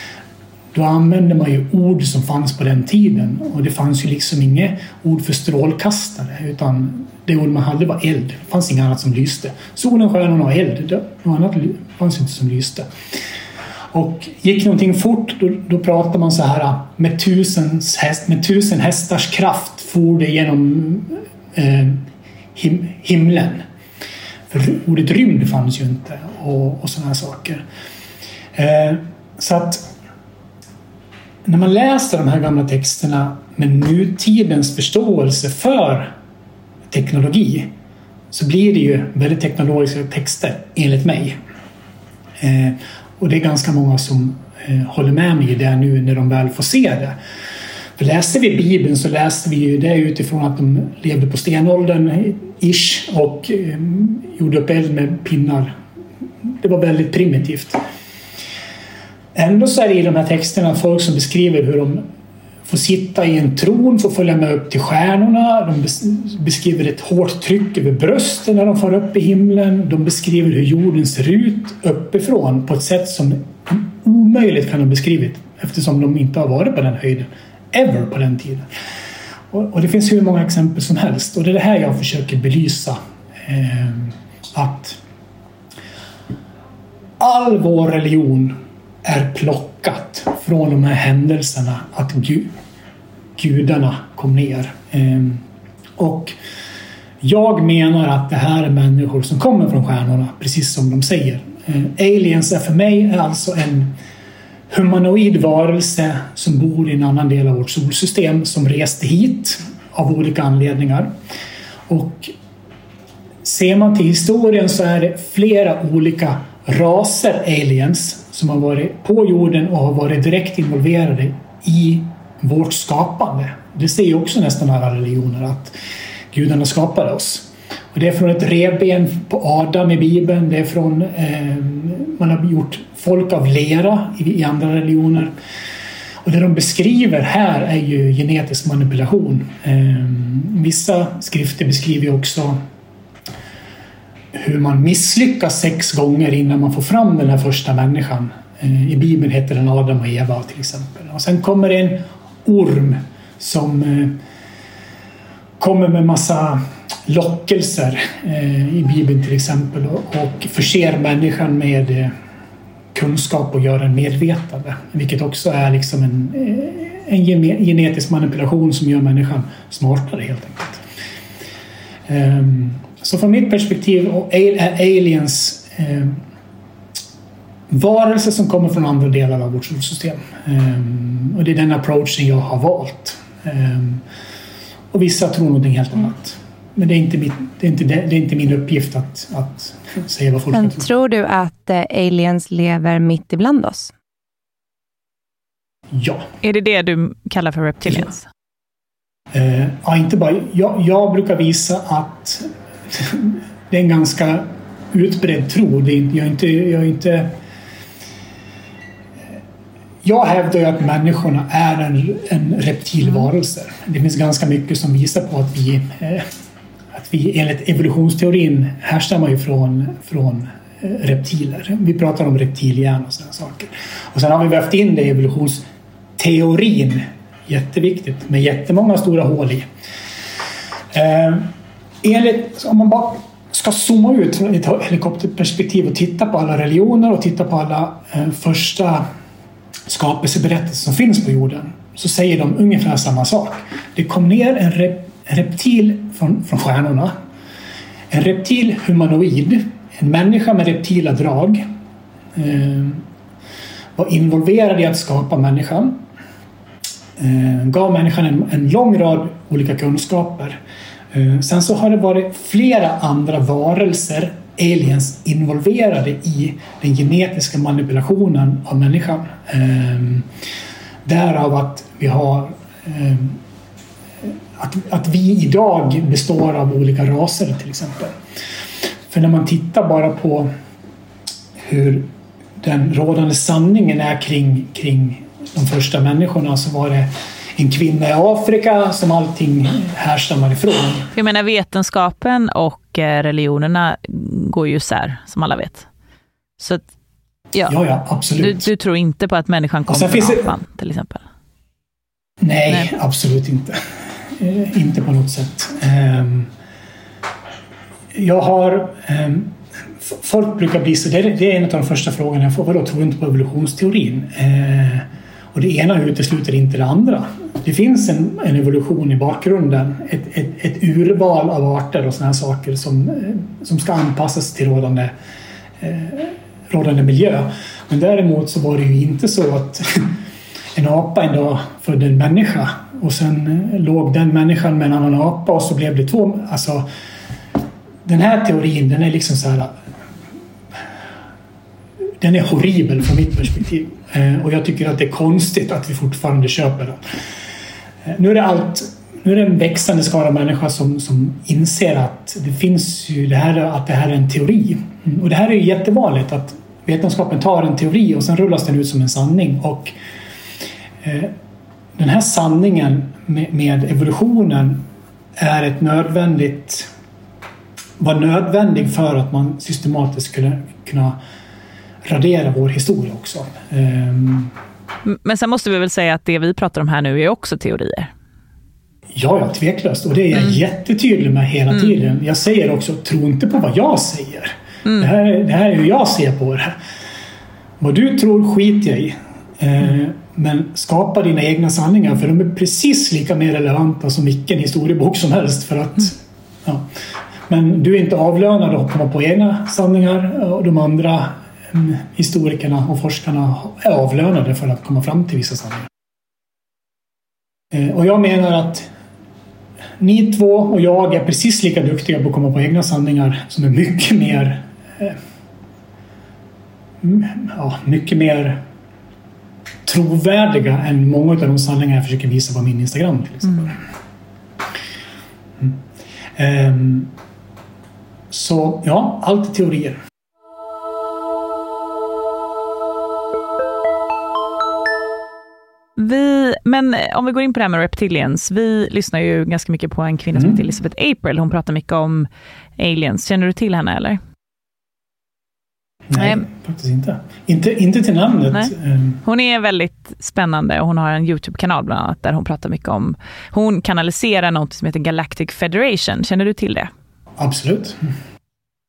Då använde man ju ord som fanns på den tiden och det fanns ju liksom inget ord för strålkastare utan det ord man hade var eld. Det fanns inget annat som lyste. Solen, stjärnorna och eld. Något annat fanns inte som lyste. Och gick någonting fort då, då pratar man så här med, tusens häst, med tusen hästars kraft for det genom eh, him, himlen. För ordet rymd fanns ju inte och, och sådana här saker. Eh, så att när man läser de här gamla texterna med nutidens förståelse för teknologi så blir det ju väldigt teknologiska texter enligt mig. Eh, och det är ganska många som eh, håller med mig i det nu när de väl får se det. För läste vi Bibeln så läste vi ju det utifrån att de levde på stenåldern, ish, och eh, gjorde upp eld med pinnar. Det var väldigt primitivt. Ändå så är det i de här texterna folk som beskriver hur de får sitta i en tron, får följa med upp till stjärnorna. De beskriver ett hårt tryck över brösten när de far upp i himlen. De beskriver hur jorden ser ut uppifrån på ett sätt som omöjligt kan ha beskrivit eftersom de inte har varit på den höjden. Ever på den tiden. Och, det finns hur många exempel som helst och det är det här jag försöker belysa. Eh, att all vår religion är plockat från de här händelserna att Gud, gudarna kom ner. Ehm, och jag menar att det här är människor som kommer från stjärnorna, precis som de säger. Ehm, aliens är för mig alltså en humanoid varelse som bor i en annan del av vårt solsystem som reste hit av olika anledningar. Och ser man till historien så är det flera olika raser aliens som har varit på jorden och har varit direkt involverade i vårt skapande. Det säger också nästan alla religioner att gudarna skapade oss. Och det är från ett revben på Adam i Bibeln, det är från eh, man har gjort folk av lera i, i andra religioner. Och det de beskriver här är ju genetisk manipulation. Eh, vissa skrifter beskriver också hur man misslyckas sex gånger innan man får fram den här första människan. Eh, I Bibeln heter den Adam och Eva till exempel. Och sen kommer det en orm som eh, kommer med massa lockelser eh, i Bibeln till exempel och förser människan med kunskap och gör en medvetande. Vilket också är liksom en, en genetisk manipulation som gör människan smartare helt enkelt. Ehm, så från mitt perspektiv är aliens eh, varelser som kommer från andra delar av vårt solsystem. Eh, och det är den approachen jag har valt. Eh, och vissa tror någonting helt annat. Men det är inte, mitt, det är inte, det är inte min uppgift att, att säga vad folk Men tror. tror du att eh, aliens lever mitt ibland oss? Ja. Är det det du kallar för reptilians? Ja. Uh, ja, inte bara. Jag, jag brukar visa att det är en ganska utbredd tro. Det är, jag, är inte, jag är inte... Jag hävdar ju att människorna är en, en reptilvarelse. Det finns ganska mycket som visar på att vi, eh, att vi enligt evolutionsteorin härstammar ju från, från eh, reptiler. Vi pratar om reptilhjärna och sådana saker. Och sen har vi vävt in det i evolutionsteorin. Jätteviktigt med jättemånga stora hål i. Enligt, om man bara ska zooma ut från ett helikopterperspektiv och titta på alla religioner och titta på alla eh, första skapelseberättelser som finns på jorden så säger de ungefär samma sak. Det kom ner en, rep, reptil från, från stjärnorna. En reptil humanoid, en människa med reptila drag eh, var involverad i att skapa människan. Eh, gav människan en, en lång rad olika kunskaper Eh, Eh, sen så har det varit flera andra varelser, aliens, involverade i den genetiska manipulationen av människan. Ehm, därav att vi har ehm, att, att vi idag består av olika raser till exempel. För när man tittar bara på hur den rådande sanningen är kring, kring de första människorna så var det en kvinna i Afrika som allting härstammar ifrån. Jag menar vetenskapen och eh, religionerna går ju isär, som alla vet. Så att, ja. ja, ja, absolut. Du, du, tror inte på att människan kommer från apan, det... till exempel? Nej, Nej. absolut inte. Eh, inte på något sätt. Um, jag har... Um, folk brukar bli så... Det är, det är, en av de första frågorna jag får. Vadå, tror du inte på evolutionsteorin? Uh, och det ena utesluter inte det andra. Det finns en, en evolution i bakgrunden, ett, ett, ett, urval av arter och sådana saker som, eh, som ska anpassas till rådande, eh, rådande miljö. Men däremot så var det ju inte så att [LAUGHS] en apa en dag födde en människa och sen eh, låg den människan med en annan apa och så blev det två. Alltså, den här teorin den är liksom så här den är horribel från mitt perspektiv. Eh, och jag tycker att det är konstigt att vi fortfarande köper den. Eh, nu är det allt nu är det en växande skara människor som, som inser att det finns ju det här, att det här är en teori. Och det här är ju jättevanligt att vetenskapen tar en teori och sen rullas den ut som en sanning. Och eh, den här sanningen med, med evolutionen är ett nödvändigt var nödvändig för att man systematiskt skulle kunna radera vår historia också. Um, Men sen måste vi väl säga att det vi pratar om här nu är också teorier? Ja, ja, tveklöst. Och det är jag mm. jättetydlig med hela mm. tiden. Jag säger också, tro inte på vad jag säger. Mm. Det, här, det här är hur jag ser på det. Vad du tror skiter jag i. Eh, men skapa dina egna sanningar för de är precis lika mer relevanta som vilken historiebok som helst. För att, mm. ja. Men du är inte avlönad att komma på egna sanningar och de andra historikerna och forskarna är avlönade för att komma fram till vissa sanningar. Eh, och jag menar att ni två och jag är precis lika duktiga på att komma på egna sanningar som är mycket mer eh, ja, mycket mer trovärdiga än många av de sanningar jag försöker visa på min Instagram till exempel. Mm. Mm. Um, så ja, allt är teorier. Vi, men om vi går in på det här med reptilians. Vi lyssnar ju ganska mycket på en kvinna mm. som heter Elizabeth April. Hon pratar mycket om aliens. Känner du till henne eller? Nej, Nej, faktiskt inte. Inte, inte till namnet. Nej. Ehm. Hon är väldigt spännande och hon har en YouTube-kanal bland annat där hon pratar mycket om, hon kanaliserar något som heter Galactic Federation. Känner du till det? Absolut.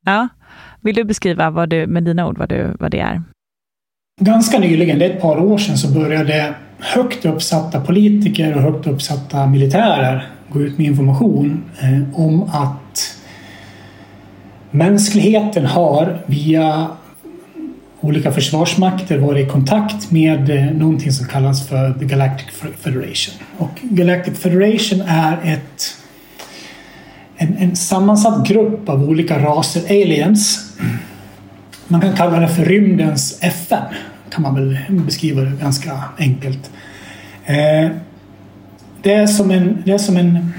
Ja. Vill du beskriva vad du, med dina ord vad, du, vad det är? Ganska nyligen, det är ett par år sedan, så började högt uppsatta politiker och högt uppsatta militärer gå ut med information eh, om att mänskligheten har via olika försvarsmakter varit i kontakt med eh, någonting som kallas för The Galactic Federation. Och Galactic Federation är ett, en, en sammansatt grupp av olika raser aliens. Man kan kalla det för rymdens FN, kan man väl beskriva det ganska enkelt. Eh, det är som en, det är som en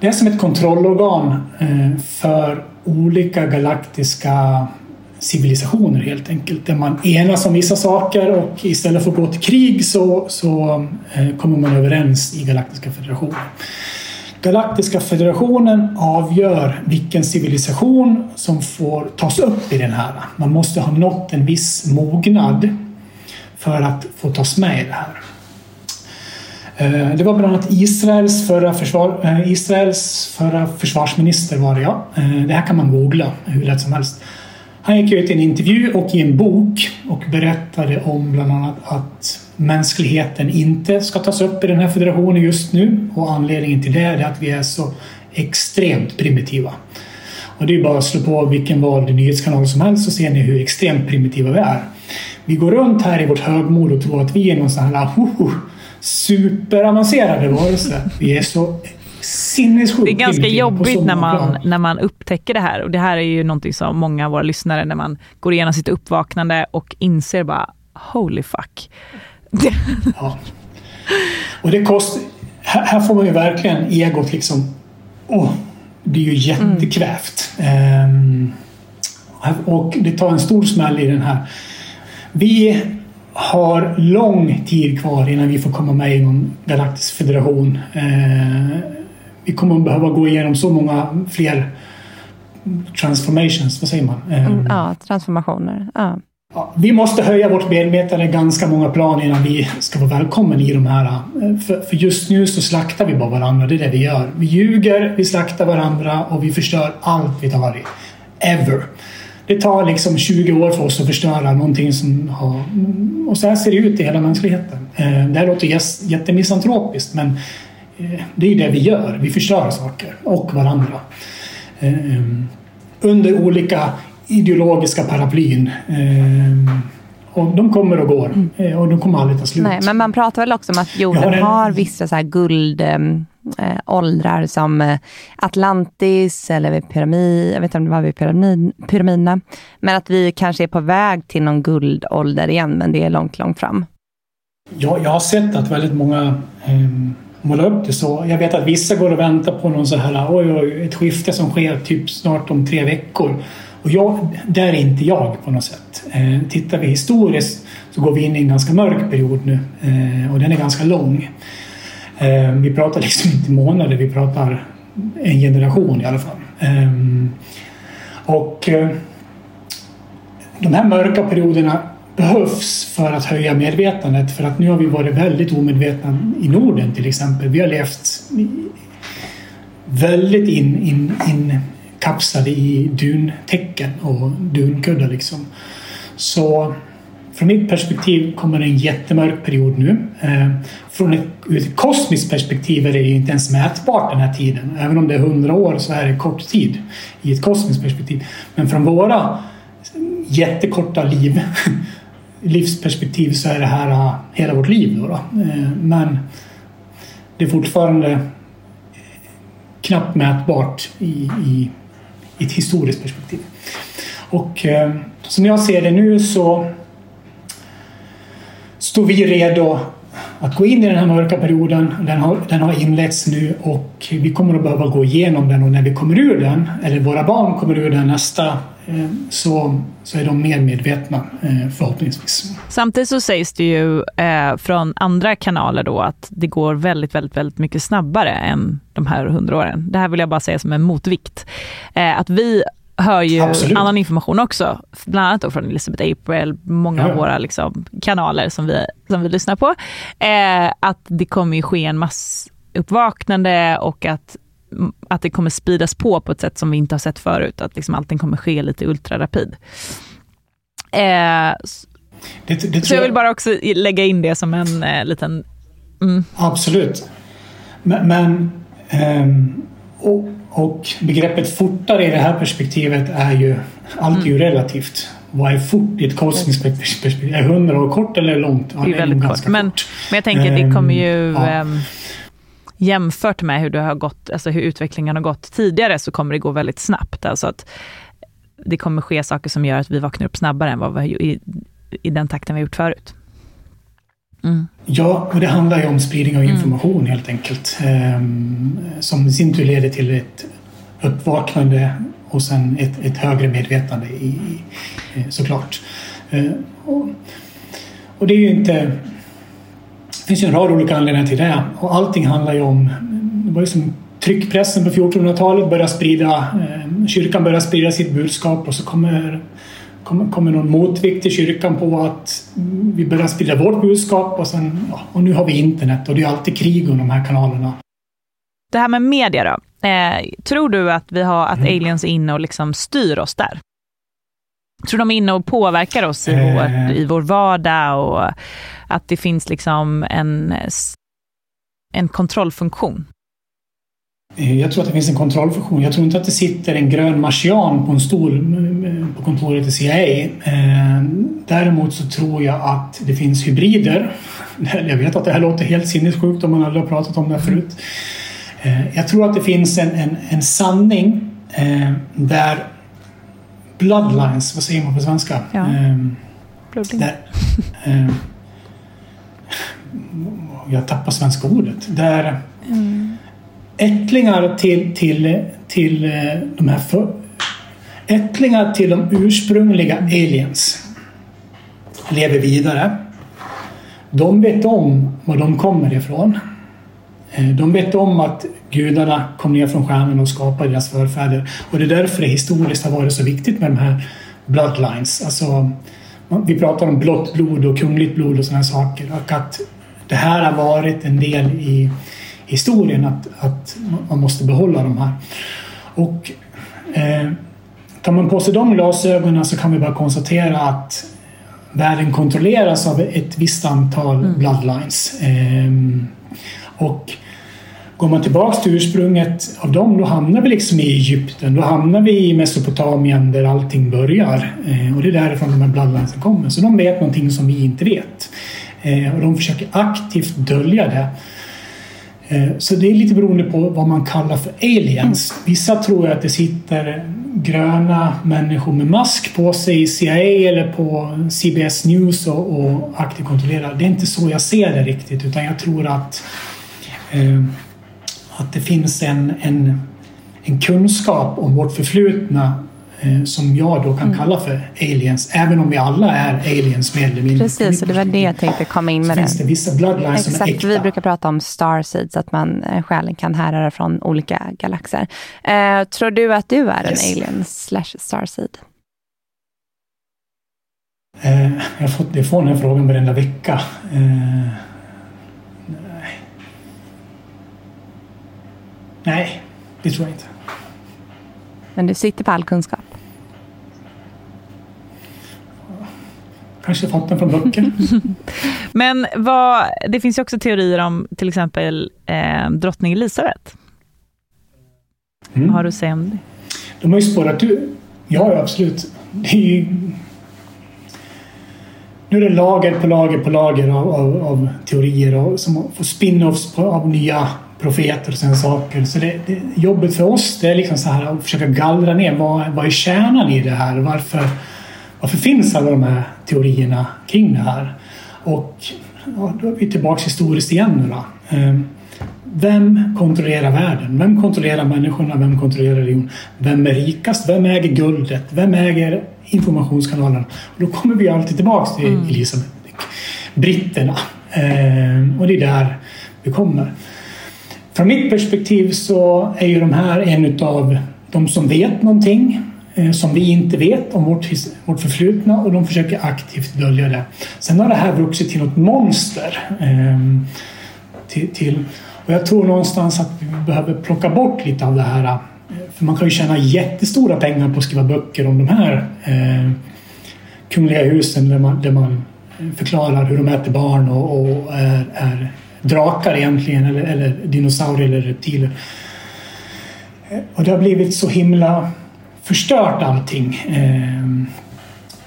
det är som ett kontrollorgan eh, för olika galaktiska civilisationer helt enkelt. Där man enas om vissa saker och istället för att gå till krig så, så eh, kommer man överens i Galaktiska federationen. Galaktiska federationen avgör vilken civilisation som får tas upp i den här. Man måste ha nått en viss mognad för att få tas med i det här. Eh, det var bland annat Israels förra, försvar, eh, Israels förra försvarsminister var det ja. Eh, det här kan man googla hur lätt som helst. Han gick ut i en intervju och i en bok och berättade om bland annat att mänskligheten inte ska tas upp i den här federationen just nu och anledningen till det är att vi är så extremt primitiva. Och det är bara att slå på vilken vald nyhetskanal som helst så ser ni hur extremt primitiva vi är. Vi går runt här i vårt högmod och tror att vi är någon sån här superavancerade varelser. Vi är så sinnessjukt Det är ganska jobbigt när man, när man upptäcker det här. Och det här är ju någonting som många av våra lyssnare, när man går igenom sitt uppvaknande och inser bara holy fuck ja. Och det kostar... Här, här får man ju verkligen egot liksom... Oh, det är ju jättekvävt. Mm. Um, och det tar en stor smäll i den här. Vi har lång tid kvar innan vi får komma med i någon galaktisk federation. Eh, vi kommer att behöva gå igenom så många fler transformations, vad säger man? Eh, ja, transformationer. Ja. Ja, vi måste höja vårt medvetande ganska många plan innan vi ska vara välkomna i de här. Eh, för, för, just nu så slaktar vi bara varandra, det är det vi gör. Vi ljuger, vi slaktar varandra och vi förstör allt vi tar i. Ever det tar liksom 20 år för oss att förstöra någonting som har... Och så här ser det ut i hela mänskligheten. Eh, det här låter jättemisantropiskt men eh, det är ju det vi gör. Vi förstör saker och varandra. Under olika ideologiska paraplyn. Och de kommer och går och de kommer aldrig ta slut. Nej, men man pratar väl också om att jorden har, en... har vissa så här guld eh, åldrar som eh, Atlantis eller pyramid, jag vet inte om det var vid pyramid, pyramiderna. Men att vi kanske är på väg till någon guldålder igen, men det är långt, långt fram. Ja, jag har sett att väldigt många eh, målar upp det så. Jag vet att vissa går och väntar på någon så här, oj, oj, ett skifte som sker typ snart om tre veckor. Och jag, där är inte jag på något sätt. Eh, tittar vi historiskt så går vi in i en ganska mörk period nu eh, och den är ganska lång. Eh, vi pratar liksom inte månader, vi pratar en generation i alla fall. Eh, och eh, de här mörka perioderna behövs för att höja medvetandet för att nu har vi varit väldigt omedvetna i Norden till exempel. Vi har levt väldigt in, in, in kapslade i duntäcken och dunkuddar liksom. Så från mitt perspektiv kommer en jättemörk period nu. Eh, från ett, ur ett kosmiskt perspektiv är det inte ens mätbart den här tiden. Även om det är hundra år så är det kort tid i ett kosmiskt perspektiv. Men från våra jättekorta liv, [LAUGHS] livsperspektiv så är det här eh, hela vårt liv. Då, då. Eh, men det är fortfarande knappt mätbart i, i, i ett historiskt perspektiv. Och eh, som jag ser det nu så står vi redo att gå in i den här mörka perioden. Den har, den har inletts nu och vi kommer att behöva gå igenom den och när vi kommer ur den, eller våra barn kommer ur den nästa, eh, så, så är de mer medvetna eh, förhoppningsvis. Samtidigt så sägs det ju eh, från andra kanaler då att det går väldigt, väldigt, väldigt mycket snabbare än de här hundra åren. Det här vill jag bara säga som en motvikt. Eh, att vi hör ju Absolut. annan information också, bland annat då från Elizabeth April, många ja. av våra liksom, kanaler som vi, som vi lyssnar på, eh, att det kommer ju ske en massuppvaknande och att, att det kommer spridas på på ett sätt som vi inte har sett förut, att liksom allting kommer ske lite ultrarapid. Eh, det, det så jag vill bara också lägga in det som en eh, liten... Mm. Absolut. Men, men ähm, och och begreppet fortare i det här perspektivet är ju, allt är ju mm. relativt. Vad är fort i ett kosmiskt perspektiv? Är hundra år kort eller långt? Ja, det är väldigt kort. Men, men jag tänker, det kommer ju... Ja. Um, jämfört med hur, det har gått, alltså hur utvecklingen har gått tidigare så kommer det gå väldigt snabbt. Alltså att det kommer ske saker som gör att vi vaknar upp snabbare än vad vi i, i den takten vi har gjort förut. Mm. Ja, och det handlar ju om spridning av mm. information mm. helt enkelt. Um, som i sin tur leder till ett uppvaknande och sen ett, ett högre medvetande i, eh, såklart. Uh, och, och, det är ju inte... Det finns ju en rad olika anledningar till det och allting handlar ju om... Det var ju som tryckpressen på 1400-talet började sprida... Uh, kyrkan började sprida sitt budskap och så kommer kommer, någon motvikt till kyrkan på att vi börjar sprida vårt budskap och, sen, ja, och nu har vi internet och det är alltid krig om de här kanalerna. Det här med media då. Eh, tror du att, vi har, att mm. aliens är inne och liksom styr oss där? Tror de är inne och påverkar oss i, eh. vår, i vår vardag och att det finns liksom en, en kontrollfunktion? Eh, jag tror att det finns en kontrollfunktion. Jag tror inte att det sitter en grön marsian på en stol på kontoret i CIA. Eh, däremot så tror jag att det finns hybrider. [LAUGHS] Jag vet att det här låter helt sinnessjukt om man aldrig har pratat om det förut. Jag tror att det finns en, en, en sanning där bloodlines, vad säger man på svenska? Ja. Där, jag tappar svenska ordet. Där mm ättlingar till, till, till eh, de här för, ättlingar till de ursprungliga aliens lever vidare. De vet om var de kommer ifrån. Eh, de vet om att gudarna kom ner från stjärnorna och skapade deras förfäder. Och det är därför det historiskt har varit så viktigt med de här bloodlines. Alltså, vi pratar om blått blod och kungligt blod och sådana saker. Och att det här har varit en del i historien att, att man måste behålla de här. Och eh, tar man på sig de glasögonen så kan vi bara konstatera att världen kontrolleras av ett visst antal mm. bloodlines. Eh, och går man tillbaks till ursprunget av dem då hamnar vi liksom i Egypten. Då hamnar vi i Mesopotamien där allting börjar. Eh, och det är därifrån de här bloodlinesen kommer. Så de vet någonting som vi inte vet. Eh, och de försöker aktivt dölja det. Eh, så det är lite beroende på vad man kallar för aliens. Vissa tror att det sitter gröna människor med mask på sig i CIA eller på CBS News och, och aktivt kontrollerar. Det är inte så jag ser det riktigt utan jag tror att, eh, att det finns en, en, en kunskap om vårt förflutna som jag då kan mm. kalla för aliens, även om vi alla är aliens mer eller mindre. Precis, och det var det jag tänkte komma in med. Så finns det vissa bloodlines Exakt, som är äkta. vi brukar prata om starseeds, att man eh, själen kan härröra från olika galaxer. Eh, tror du att du är yes. en alien slash starseed? Eh, jag, har fått, jag får den här frågan varenda vecka. Eh, nej. nej, det tror jag inte. Men du sitter på all kunskap? Kanske fått den från böcker. [LAUGHS] Men vad, det finns ju också teorier om till exempel eh, drottning Elisabeth. Mm. Har du sett om det? De har ju spårat ur. Ja, absolut. Det är ju... Nu är det lager på lager på lager av, av, av teorier och som får spin-offs av nya profeter och sådana saker. Så det, det, jobbet för oss det är liksom så här att försöka gallra ner vad, vad är kärnan i det här? Varför, varför finns alla de här teorierna kring det här? Och ja, då är vi tillbaka historiskt igen nu då. Ehm, vem kontrollerar världen? Vem kontrollerar människorna? Vem kontrollerar religion? Vem är rikast? Vem äger guldet? Vem äger informationskanalerna? Och då kommer vi alltid tillbaka till mm. Elisabeth britterna. Ehm, och det är där vi kommer. Från mitt perspektiv så är ju de här en av de som vet någonting Eh, som vi inte vet om vårt, vårt förflutna och de försöker aktivt dölja det. Sen har det här vuxit till något monster. Eh, till, till, och jag tror någonstans att vi behöver plocka bort lite av det här. Eh, för man kan ju tjäna jättestora pengar på att skriva böcker om de här eh, kungliga husen där man, där man eh, förklarar hur de äter barn och, och är, är drakar egentligen eller, eller dinosaurier eller reptiler. Och det har blivit så himla förstört allting. Ehm,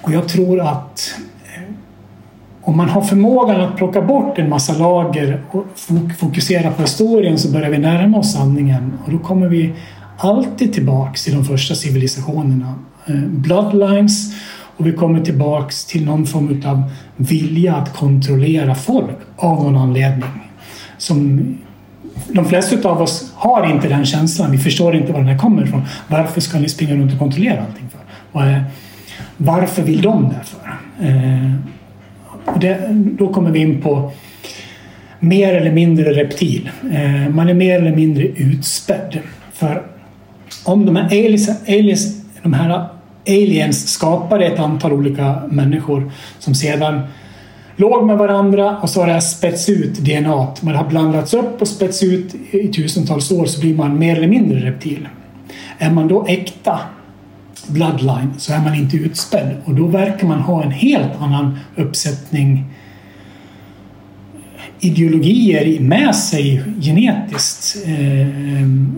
och jag tror att eh, om man har förmågan att plocka bort en massa lager och fokusera på historien så börjar vi närma oss sanningen och då kommer vi alltid tillbaks till de första civilisationerna. Ehm, bloodlines och vi kommer tillbaks till någon form av vilja att kontrollera folk av någon anledning. Som de flesta av oss har inte den känslan. Vi förstår inte var den här kommer ifrån. Varför ska ni springa runt och kontrollera allting för? Varför vill de det för? Eh, det, då kommer vi in på mer eller mindre reptil. Eh, man är mer eller mindre utspädd. För om de här aliens, aliens, de här aliens skapade ett antal olika människor som sedan låg med varandra och så har det här spets ut DNA. Man har blandats upp och spets ut i tusentals år så blir man mer eller mindre reptil. Är man då äkta bloodline så är man inte utspädd och då verkar man ha en helt annan uppsättning ideologier med sig genetiskt eh,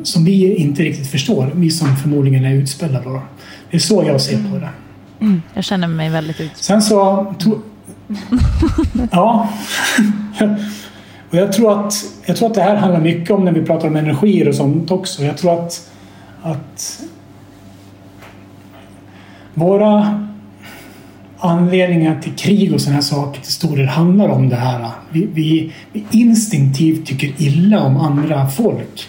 som vi inte riktigt förstår, vi som förmodligen är utspädda. Då. Det är så jag ser på det. Mm. Jag känner mig väldigt utspädd. Sen så ja. Och jag, tror att, jag tror att det här handlar mycket om när vi pratar om energier och sånt också. Jag tror att, att våra anledningar till krig och sådana här saker till stor del handlar om det här. Vi, vi, vi instinktivt tycker illa om andra folk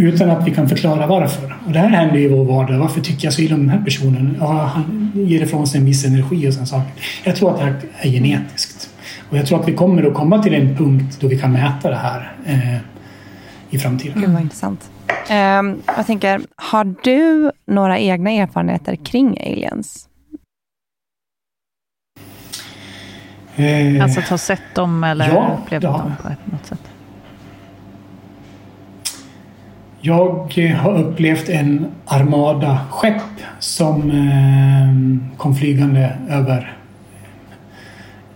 utan att vi kan förklara varför. Och det här händer ju i vår vardag. Varför tycker jag så illa om den här personen? Ja, han ger ifrån sig en viss energi och sådana saker. Jag tror att det här är genetiskt. Och jag tror att vi kommer att komma till en punkt då vi kan mäta det här eh, i framtiden. Gud vad intressant. Um, jag tänker, har du några egna erfarenheter kring aliens? Eh, alltså att ha sett dem eller ja, upplevt ja. dem på något sätt? Jag har upplevt en armada skepp som eh, kom flygande över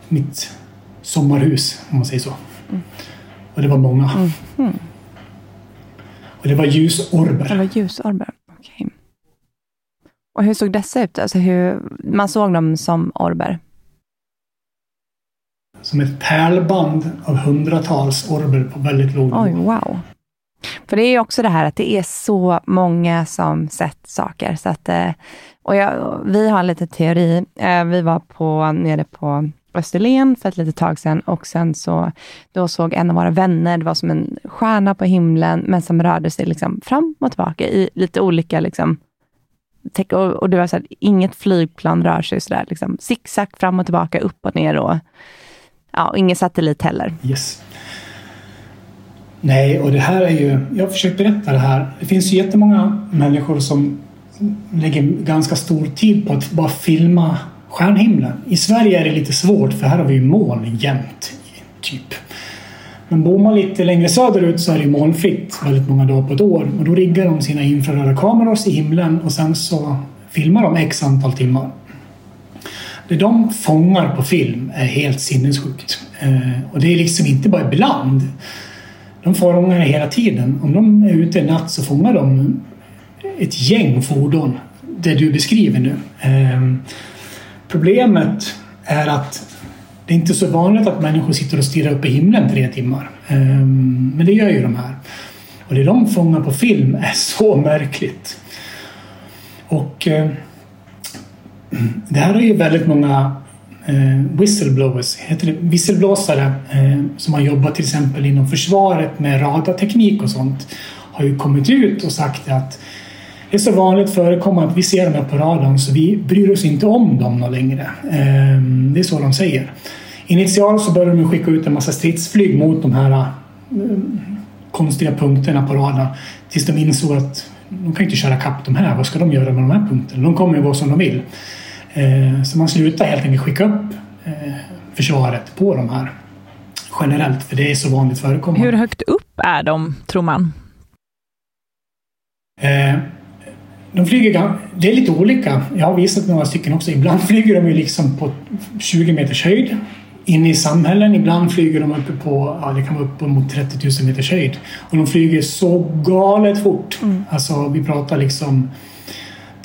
mitt sommarhus, om man säger så. Mm. Och det var många. Mm. Mm. Och det var ljusorber. Det var ljusorber, okej. Okay. Och hur såg dessa ut? Alltså hur, man såg dem som orber? Som ett pärlband av hundratals orber på väldigt låg nivå. Oj, wow. För det är ju också det här att det är så många som sett saker. Så att, eh, och jag, vi har en liten teori. Eh, vi var på, nere på Österlen för ett litet tag sedan och sen så då såg en av våra vänner, det var som en stjärna på himlen, men som rörde sig liksom fram och tillbaka i lite olika liksom, och, och det var så här, inget flygplan rör sig sådär, liksom, zigzag fram och tillbaka, upp och ner och ja, ingen satellit heller. Yes. Nej, och det här är ju, jag har försökt berätta det här. Det finns ju jättemånga människor som lägger ganska stor tid på att bara filma stjärnhimlen. I Sverige är det lite svårt för här har vi ju moln jämt, typ. Men bor man lite längre söderut så är det molnfritt väldigt många dagar på ett år. Och då riggar de sina infraröda kameror i himlen och sen så filmar de x antal timmar. Det de fångar på film är helt sinnessjukt. Eh, och det är liksom inte bara ibland. De fångar hela tiden. Om de är ute en natt så fångar de ett gäng fordon. Det du beskriver nu. Ehm, problemet är att det är inte så vanligt att människor sitter och stirrar upp i himlen tre timmar. Ehm, men det gör ju de här. Och det de fångar på film är [LAUGHS] så märkligt. Och ehm, det här är ju väldigt många Eh, whistleblowers, heter det visselblåsare eh, som har jobbat till exempel inom försvaret med radarteknik och sånt har ju kommit ut och sagt att det är så vanligt förekommande att vi ser dem här på radarn så vi bryr oss inte om dem längre. Eh, det är så de säger. Initialt så började de skicka ut en massa stridsflyg mot de här eh, konstiga punkterna på radarn tills de insåg att de kan inte köra kapp de här. Vad ska de göra med de här punkterna? De kommer ju gå som de vill. Ehm, så man slutar helt enkelt skicka upp eh, försvaret på de här generellt, för det är så vanligt förekommande. Hur högt upp är de, tror man? Ehm, de flyger, det är lite olika. Jag har visat några stycken också. Ibland [LAUGHS] flyger de ju liksom på 20 meters höjd inne i samhällen. Ibland flyger de uppe på, ja, det kan vara uppemot 30 000 meters höjd. Och de flyger så galet fort. Mm. Alltså vi pratar liksom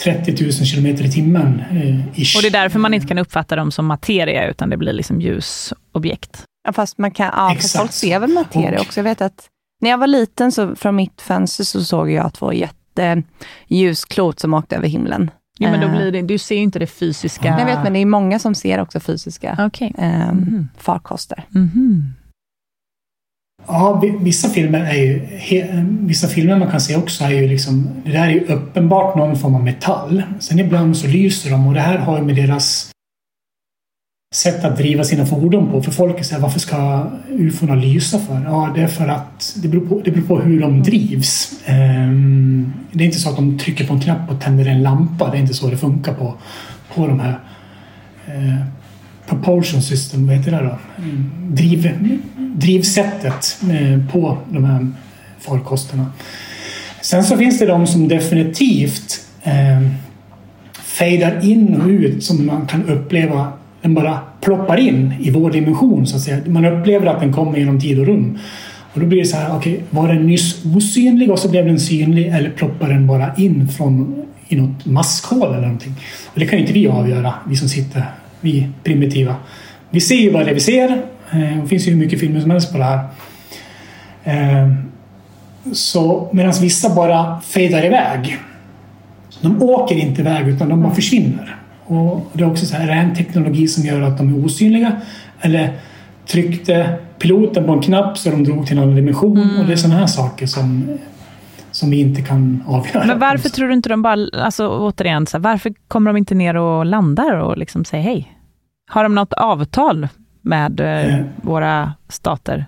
30 000 kilometer i timmen. Eh. Och det är därför man inte kan uppfatta dem som materia, utan det blir liksom ljusobjekt. Ja, fast man kan, ja, fast folk ser väl materia och, också. Jag vet att när jag var liten, så från mitt fönster, så såg jag två jätte ljusklot som åkte över himlen. Ja, men då blir det, du ser ju inte det fysiska. Jag vet, men det är många som ser också fysiska okay. eh, mm. farkoster. Mm. Ja, vissa filmer är ju, vissa filmer man kan se också är ju liksom, det där är ju uppenbart någon form av metall. Sen ibland så lyser de och det här har ju med deras sätt att driva sina fordon på. För folk säger varför ska ufona lysa för? Ja, det är för att det beror på, det beror på hur de drivs. Um, det är inte så att de trycker på en knapp och tänder en lampa. Det är inte så det funkar på, på de här uh, propulsion system, vad heter det då? Driv, drivsättet uh, på de här farkosterna. Sen så finns det de som definitivt uh, fejdar in och ut som man kan uppleva den bara ploppar in i vår dimension så att säga. Man upplever att den kommer genom tid och rum. Och då blir det så här, okej, okay, var den nyss osynlig och så blev den synlig eller ploppar den bara in från i något maskhål eller någonting? Och det kan ju inte vi avgöra, vi som sitter, vi primitiva. Vi ser ju bara det vi ser. Eh, det finns ju hur mycket filmer som helst på det här. Eh, så medan vissa bara fejdar iväg. De åker inte iväg utan de bara försvinner. Och det är också så här, är det en teknologi som gör att de är osynliga? Eller tryckte piloten på en knapp så de drog till en annan dimension? Mm. Och det är sådana här saker som, som vi inte kan avgöra. Men varför tror du inte de bara, alltså återigen, så här, varför kommer de inte ner och landar och liksom säger hej? Har de något avtal med eh, eh. våra stater?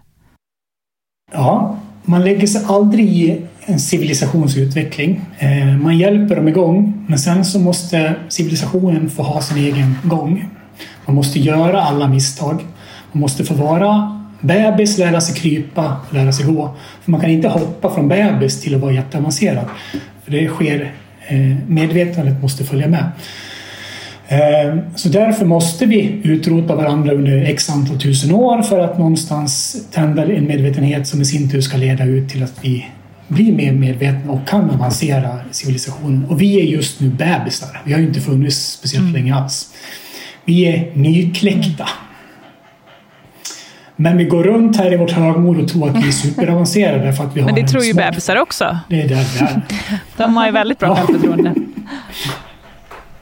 Ja, man lägger sig aldrig i en civilisationsutveckling. Eh, man hjälper dem igång, men sen så måste civilisationen få ha sin egen gång. Man måste göra alla misstag. Man måste få vara bebis, lära sig krypa, lära sig gå. För man kan inte hoppa från bebis till att vara jätteavancerad. För det sker, eh, medvetandet måste följa med. Eh, så därför måste vi utrota varandra under x antal tusen år för att någonstans tända en medvetenhet som i sin tur ska leda ut till att vi blir mer medvetna och kan avancera civilisationen. Och vi är just nu bebisar. Vi har ju inte funnits speciellt mm. länge alls. Vi är nykläckta. Men vi går runt här i vårt högmod och tror att vi är superavancerade för att vi har Men det tror ju smart... bebisar också. Det är där vi är. [LAUGHS] De har ju väldigt bra självförtroende. [LAUGHS]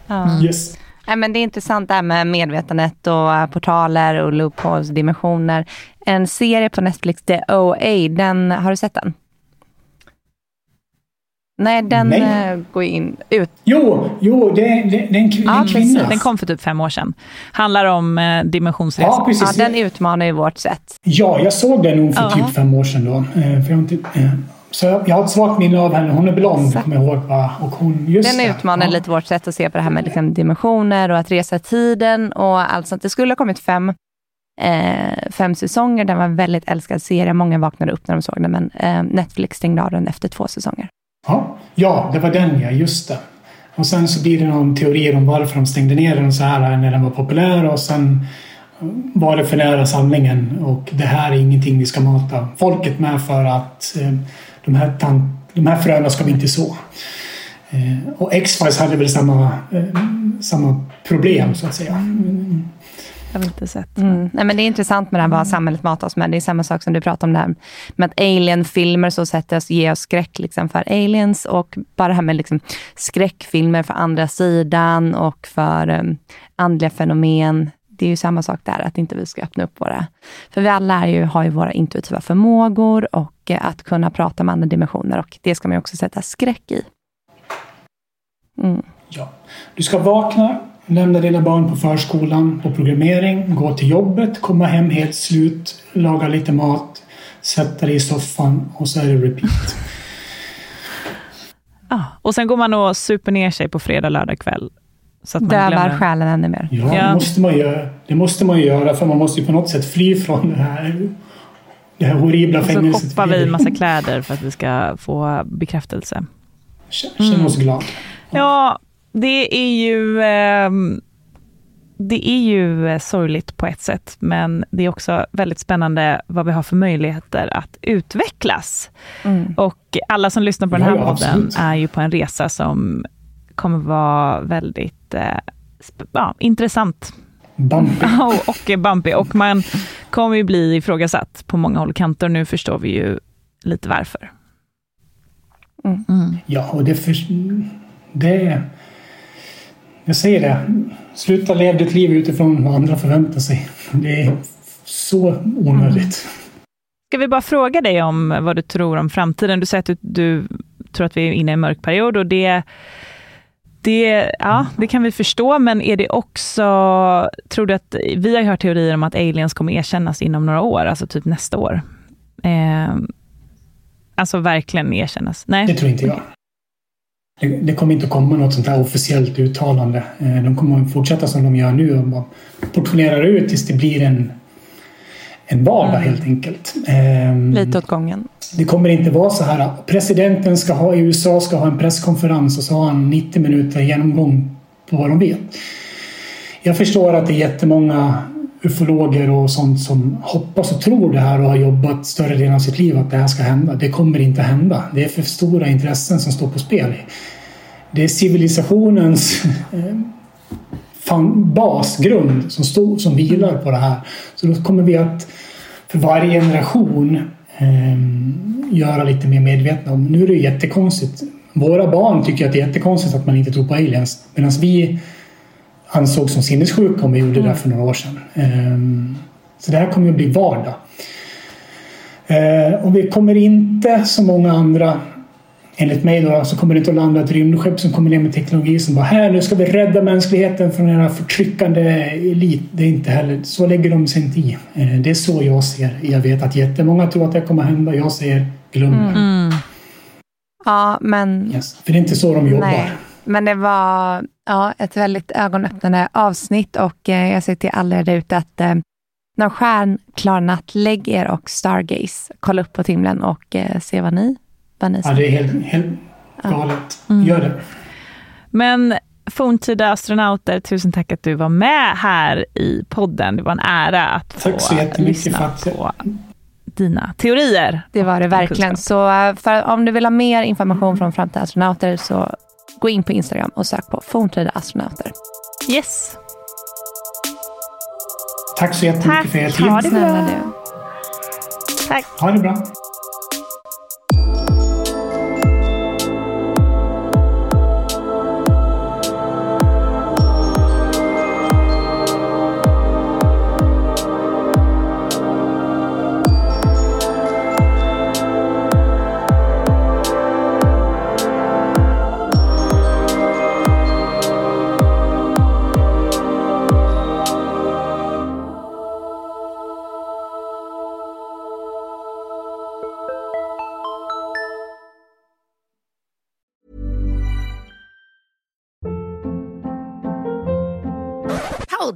Ja. Yes. Nej, men det är intressant det här med medvetandet och portaler och loopholes, dimensioner. En serie på Netflix, The OA, den, har du sett den? Nej, den Nej. eh, går in ut. Jo, jo det, det, det är en, Ja, en kvinna. Den kom för typ fem år sedan. Handlar om eh, dimensionsresa. Ja, precis. Ja, den utmanar ju vårt sätt. Ja, jag såg den nog för Ja. typ fem år sedan då. Eh, För jag, inte, eh, så jag, jag har ett svagt minne av henne. Hon är blond, kommer jag ihåg. Va? Och hon, just Den det. utmanar Ja. lite vårt sätt att se på det här med liksom dimensioner och att resa i tiden och allt sånt. Det skulle ha kommit fem, eh, fem säsonger. Den var en väldigt älskad serie. Många vaknade upp när de såg den, men eh, Netflix stängde av den efter två säsonger. Ja, ja, det var den ja, just det. Och sen så blir det någon teori om varför de stängde ner den så här när den var populär och sen var det för nära sanningen och det här är ingenting vi ska mata folket med för att eh, de, här tan- de här fröna ska vi inte så. Eh, och X-Files hade väl samma, eh, samma problem så att säga. Mm. Mm. Jag har inte sett. Mm. Nej, men det är intressant med det här vad samhället matar oss med. Det är samma sak som du pratar om där med att alien-filmer så sätter oss, ger oss skräck liksom, för aliens och bara det här med liksom, skräckfilmer för andra sidan och för um, andliga fenomen. Det är ju samma sak där, att inte vi ska öppna upp våra... För vi alla är ju, har ju våra intuitiva förmågor och eh, att kunna prata med andra dimensioner och det ska man ju också sätta skräck i. Mm. Ja. Du ska vakna, lämna dina barn på förskolan, på programmering, gå till jobbet, komma hem helt slut, laga lite mat, sätta dig i soffan och så är det repeat. [LAUGHS] Ah, och sen går man och super ner sig på fredag, lördag kväll. Så att man Dövar glömmer. själen ännu mer. Ja, Ja. Det, måste man göra. det måste man göra för man måste ju på något sätt fly från det här, det här horribla Och så fängelset. shoppar vi massa kläder för att vi ska få bekräftelse. Känner oss glada. Ja, det är ju... ehm, det är ju eh, sorgligt på ett sätt, men det är också väldigt spännande vad vi har för möjligheter att utvecklas. Mm. Och alla som lyssnar på den här ja, podden är ju på en resa som kommer vara väldigt eh, ja, intressant Bumpy. [LAUGHS] och, och bumpy. Och man kommer ju bli ifrågasatt på många håll och kanter. Nu förstår vi ju lite varför. Mm. Mm. Ja, och det, för, det... Jag säger det. Sluta leva ditt liv utifrån vad andra förväntar sig. Det är så onödigt. Ska vi bara fråga dig om vad du tror om framtiden? Du säger att du, du tror att vi är inne i en mörk period och det, det, ja, det kan vi förstå, men är det också, tror du att, vi har hört teorier om att aliens kommer erkännas inom några år, alltså typ nästa år. Eh, alltså verkligen erkännas. Det Nej, tror inte jag. Det, det kommer inte att komma något sånt här officiellt uttalande. Eh, De kommer att fortsätta som de gör nu och bara portionerar ut tills det blir en, en vardag Mm. helt enkelt. Ehm, Lite åt gången. Det kommer inte vara så här presidenten ska ha i USA ska ha en presskonferens och så har han 90 minuter genomgång på vad de vet. Jag förstår att det är jättemånga ufologer och sånt som hoppas och tror det här och har jobbat större delen av sitt liv att det här ska hända. Det kommer inte hända. Det är för stora intressen som står på spel. Det är civilisationens eh, basgrund som, står, som vilar på det här. Så då kommer vi att för varje generation eh, göra lite mer medvetna om. Nu är det jättekonstigt. Våra barn tycker att det är jättekonstigt att man inte tror på aliens. Medan vi ansåg som sinnessjuka om vi gjorde det för några år sedan. Ehm, Så det här kommer att bli vardag. Eh, Och vi kommer inte som många andra Enligt mig då så kommer det inte att landa ett rymdskepp som kommer ner med teknologi som bara här nu ska vi rädda mänskligheten från den här förtryckande elit. Det är inte heller, så lägger de sig inte i. Eh, Det är så jag ser. Jag vet att jättemånga tror att det kommer hända. Jag säger glöm det. mm. Ja, men Yes. För det är inte så de jobbar. Nej, men det var ja, ett väldigt ögonöppnande avsnitt och eh, jag säger till alla där ute att eh, någon stjärnklar natt, lägg er och stargaze. Kolla upp på himlen och eh, se vad ni, vad ni Ja, ser. det är helt, helt galet. Mm. Gör det. Men forntida astronauter, tusen tack att du var med här i podden. Det var en ära att få Tack så för lyssna att- på dina teorier. Det var det verkligen. Så eh, för, om du vill ha mer information från framtida astronauter så gå in på Instagram och sök på forntida astronauter. Yes. Tack så jättemycket Tack. för er tid. Ha det bra. Tack. Ha det bra.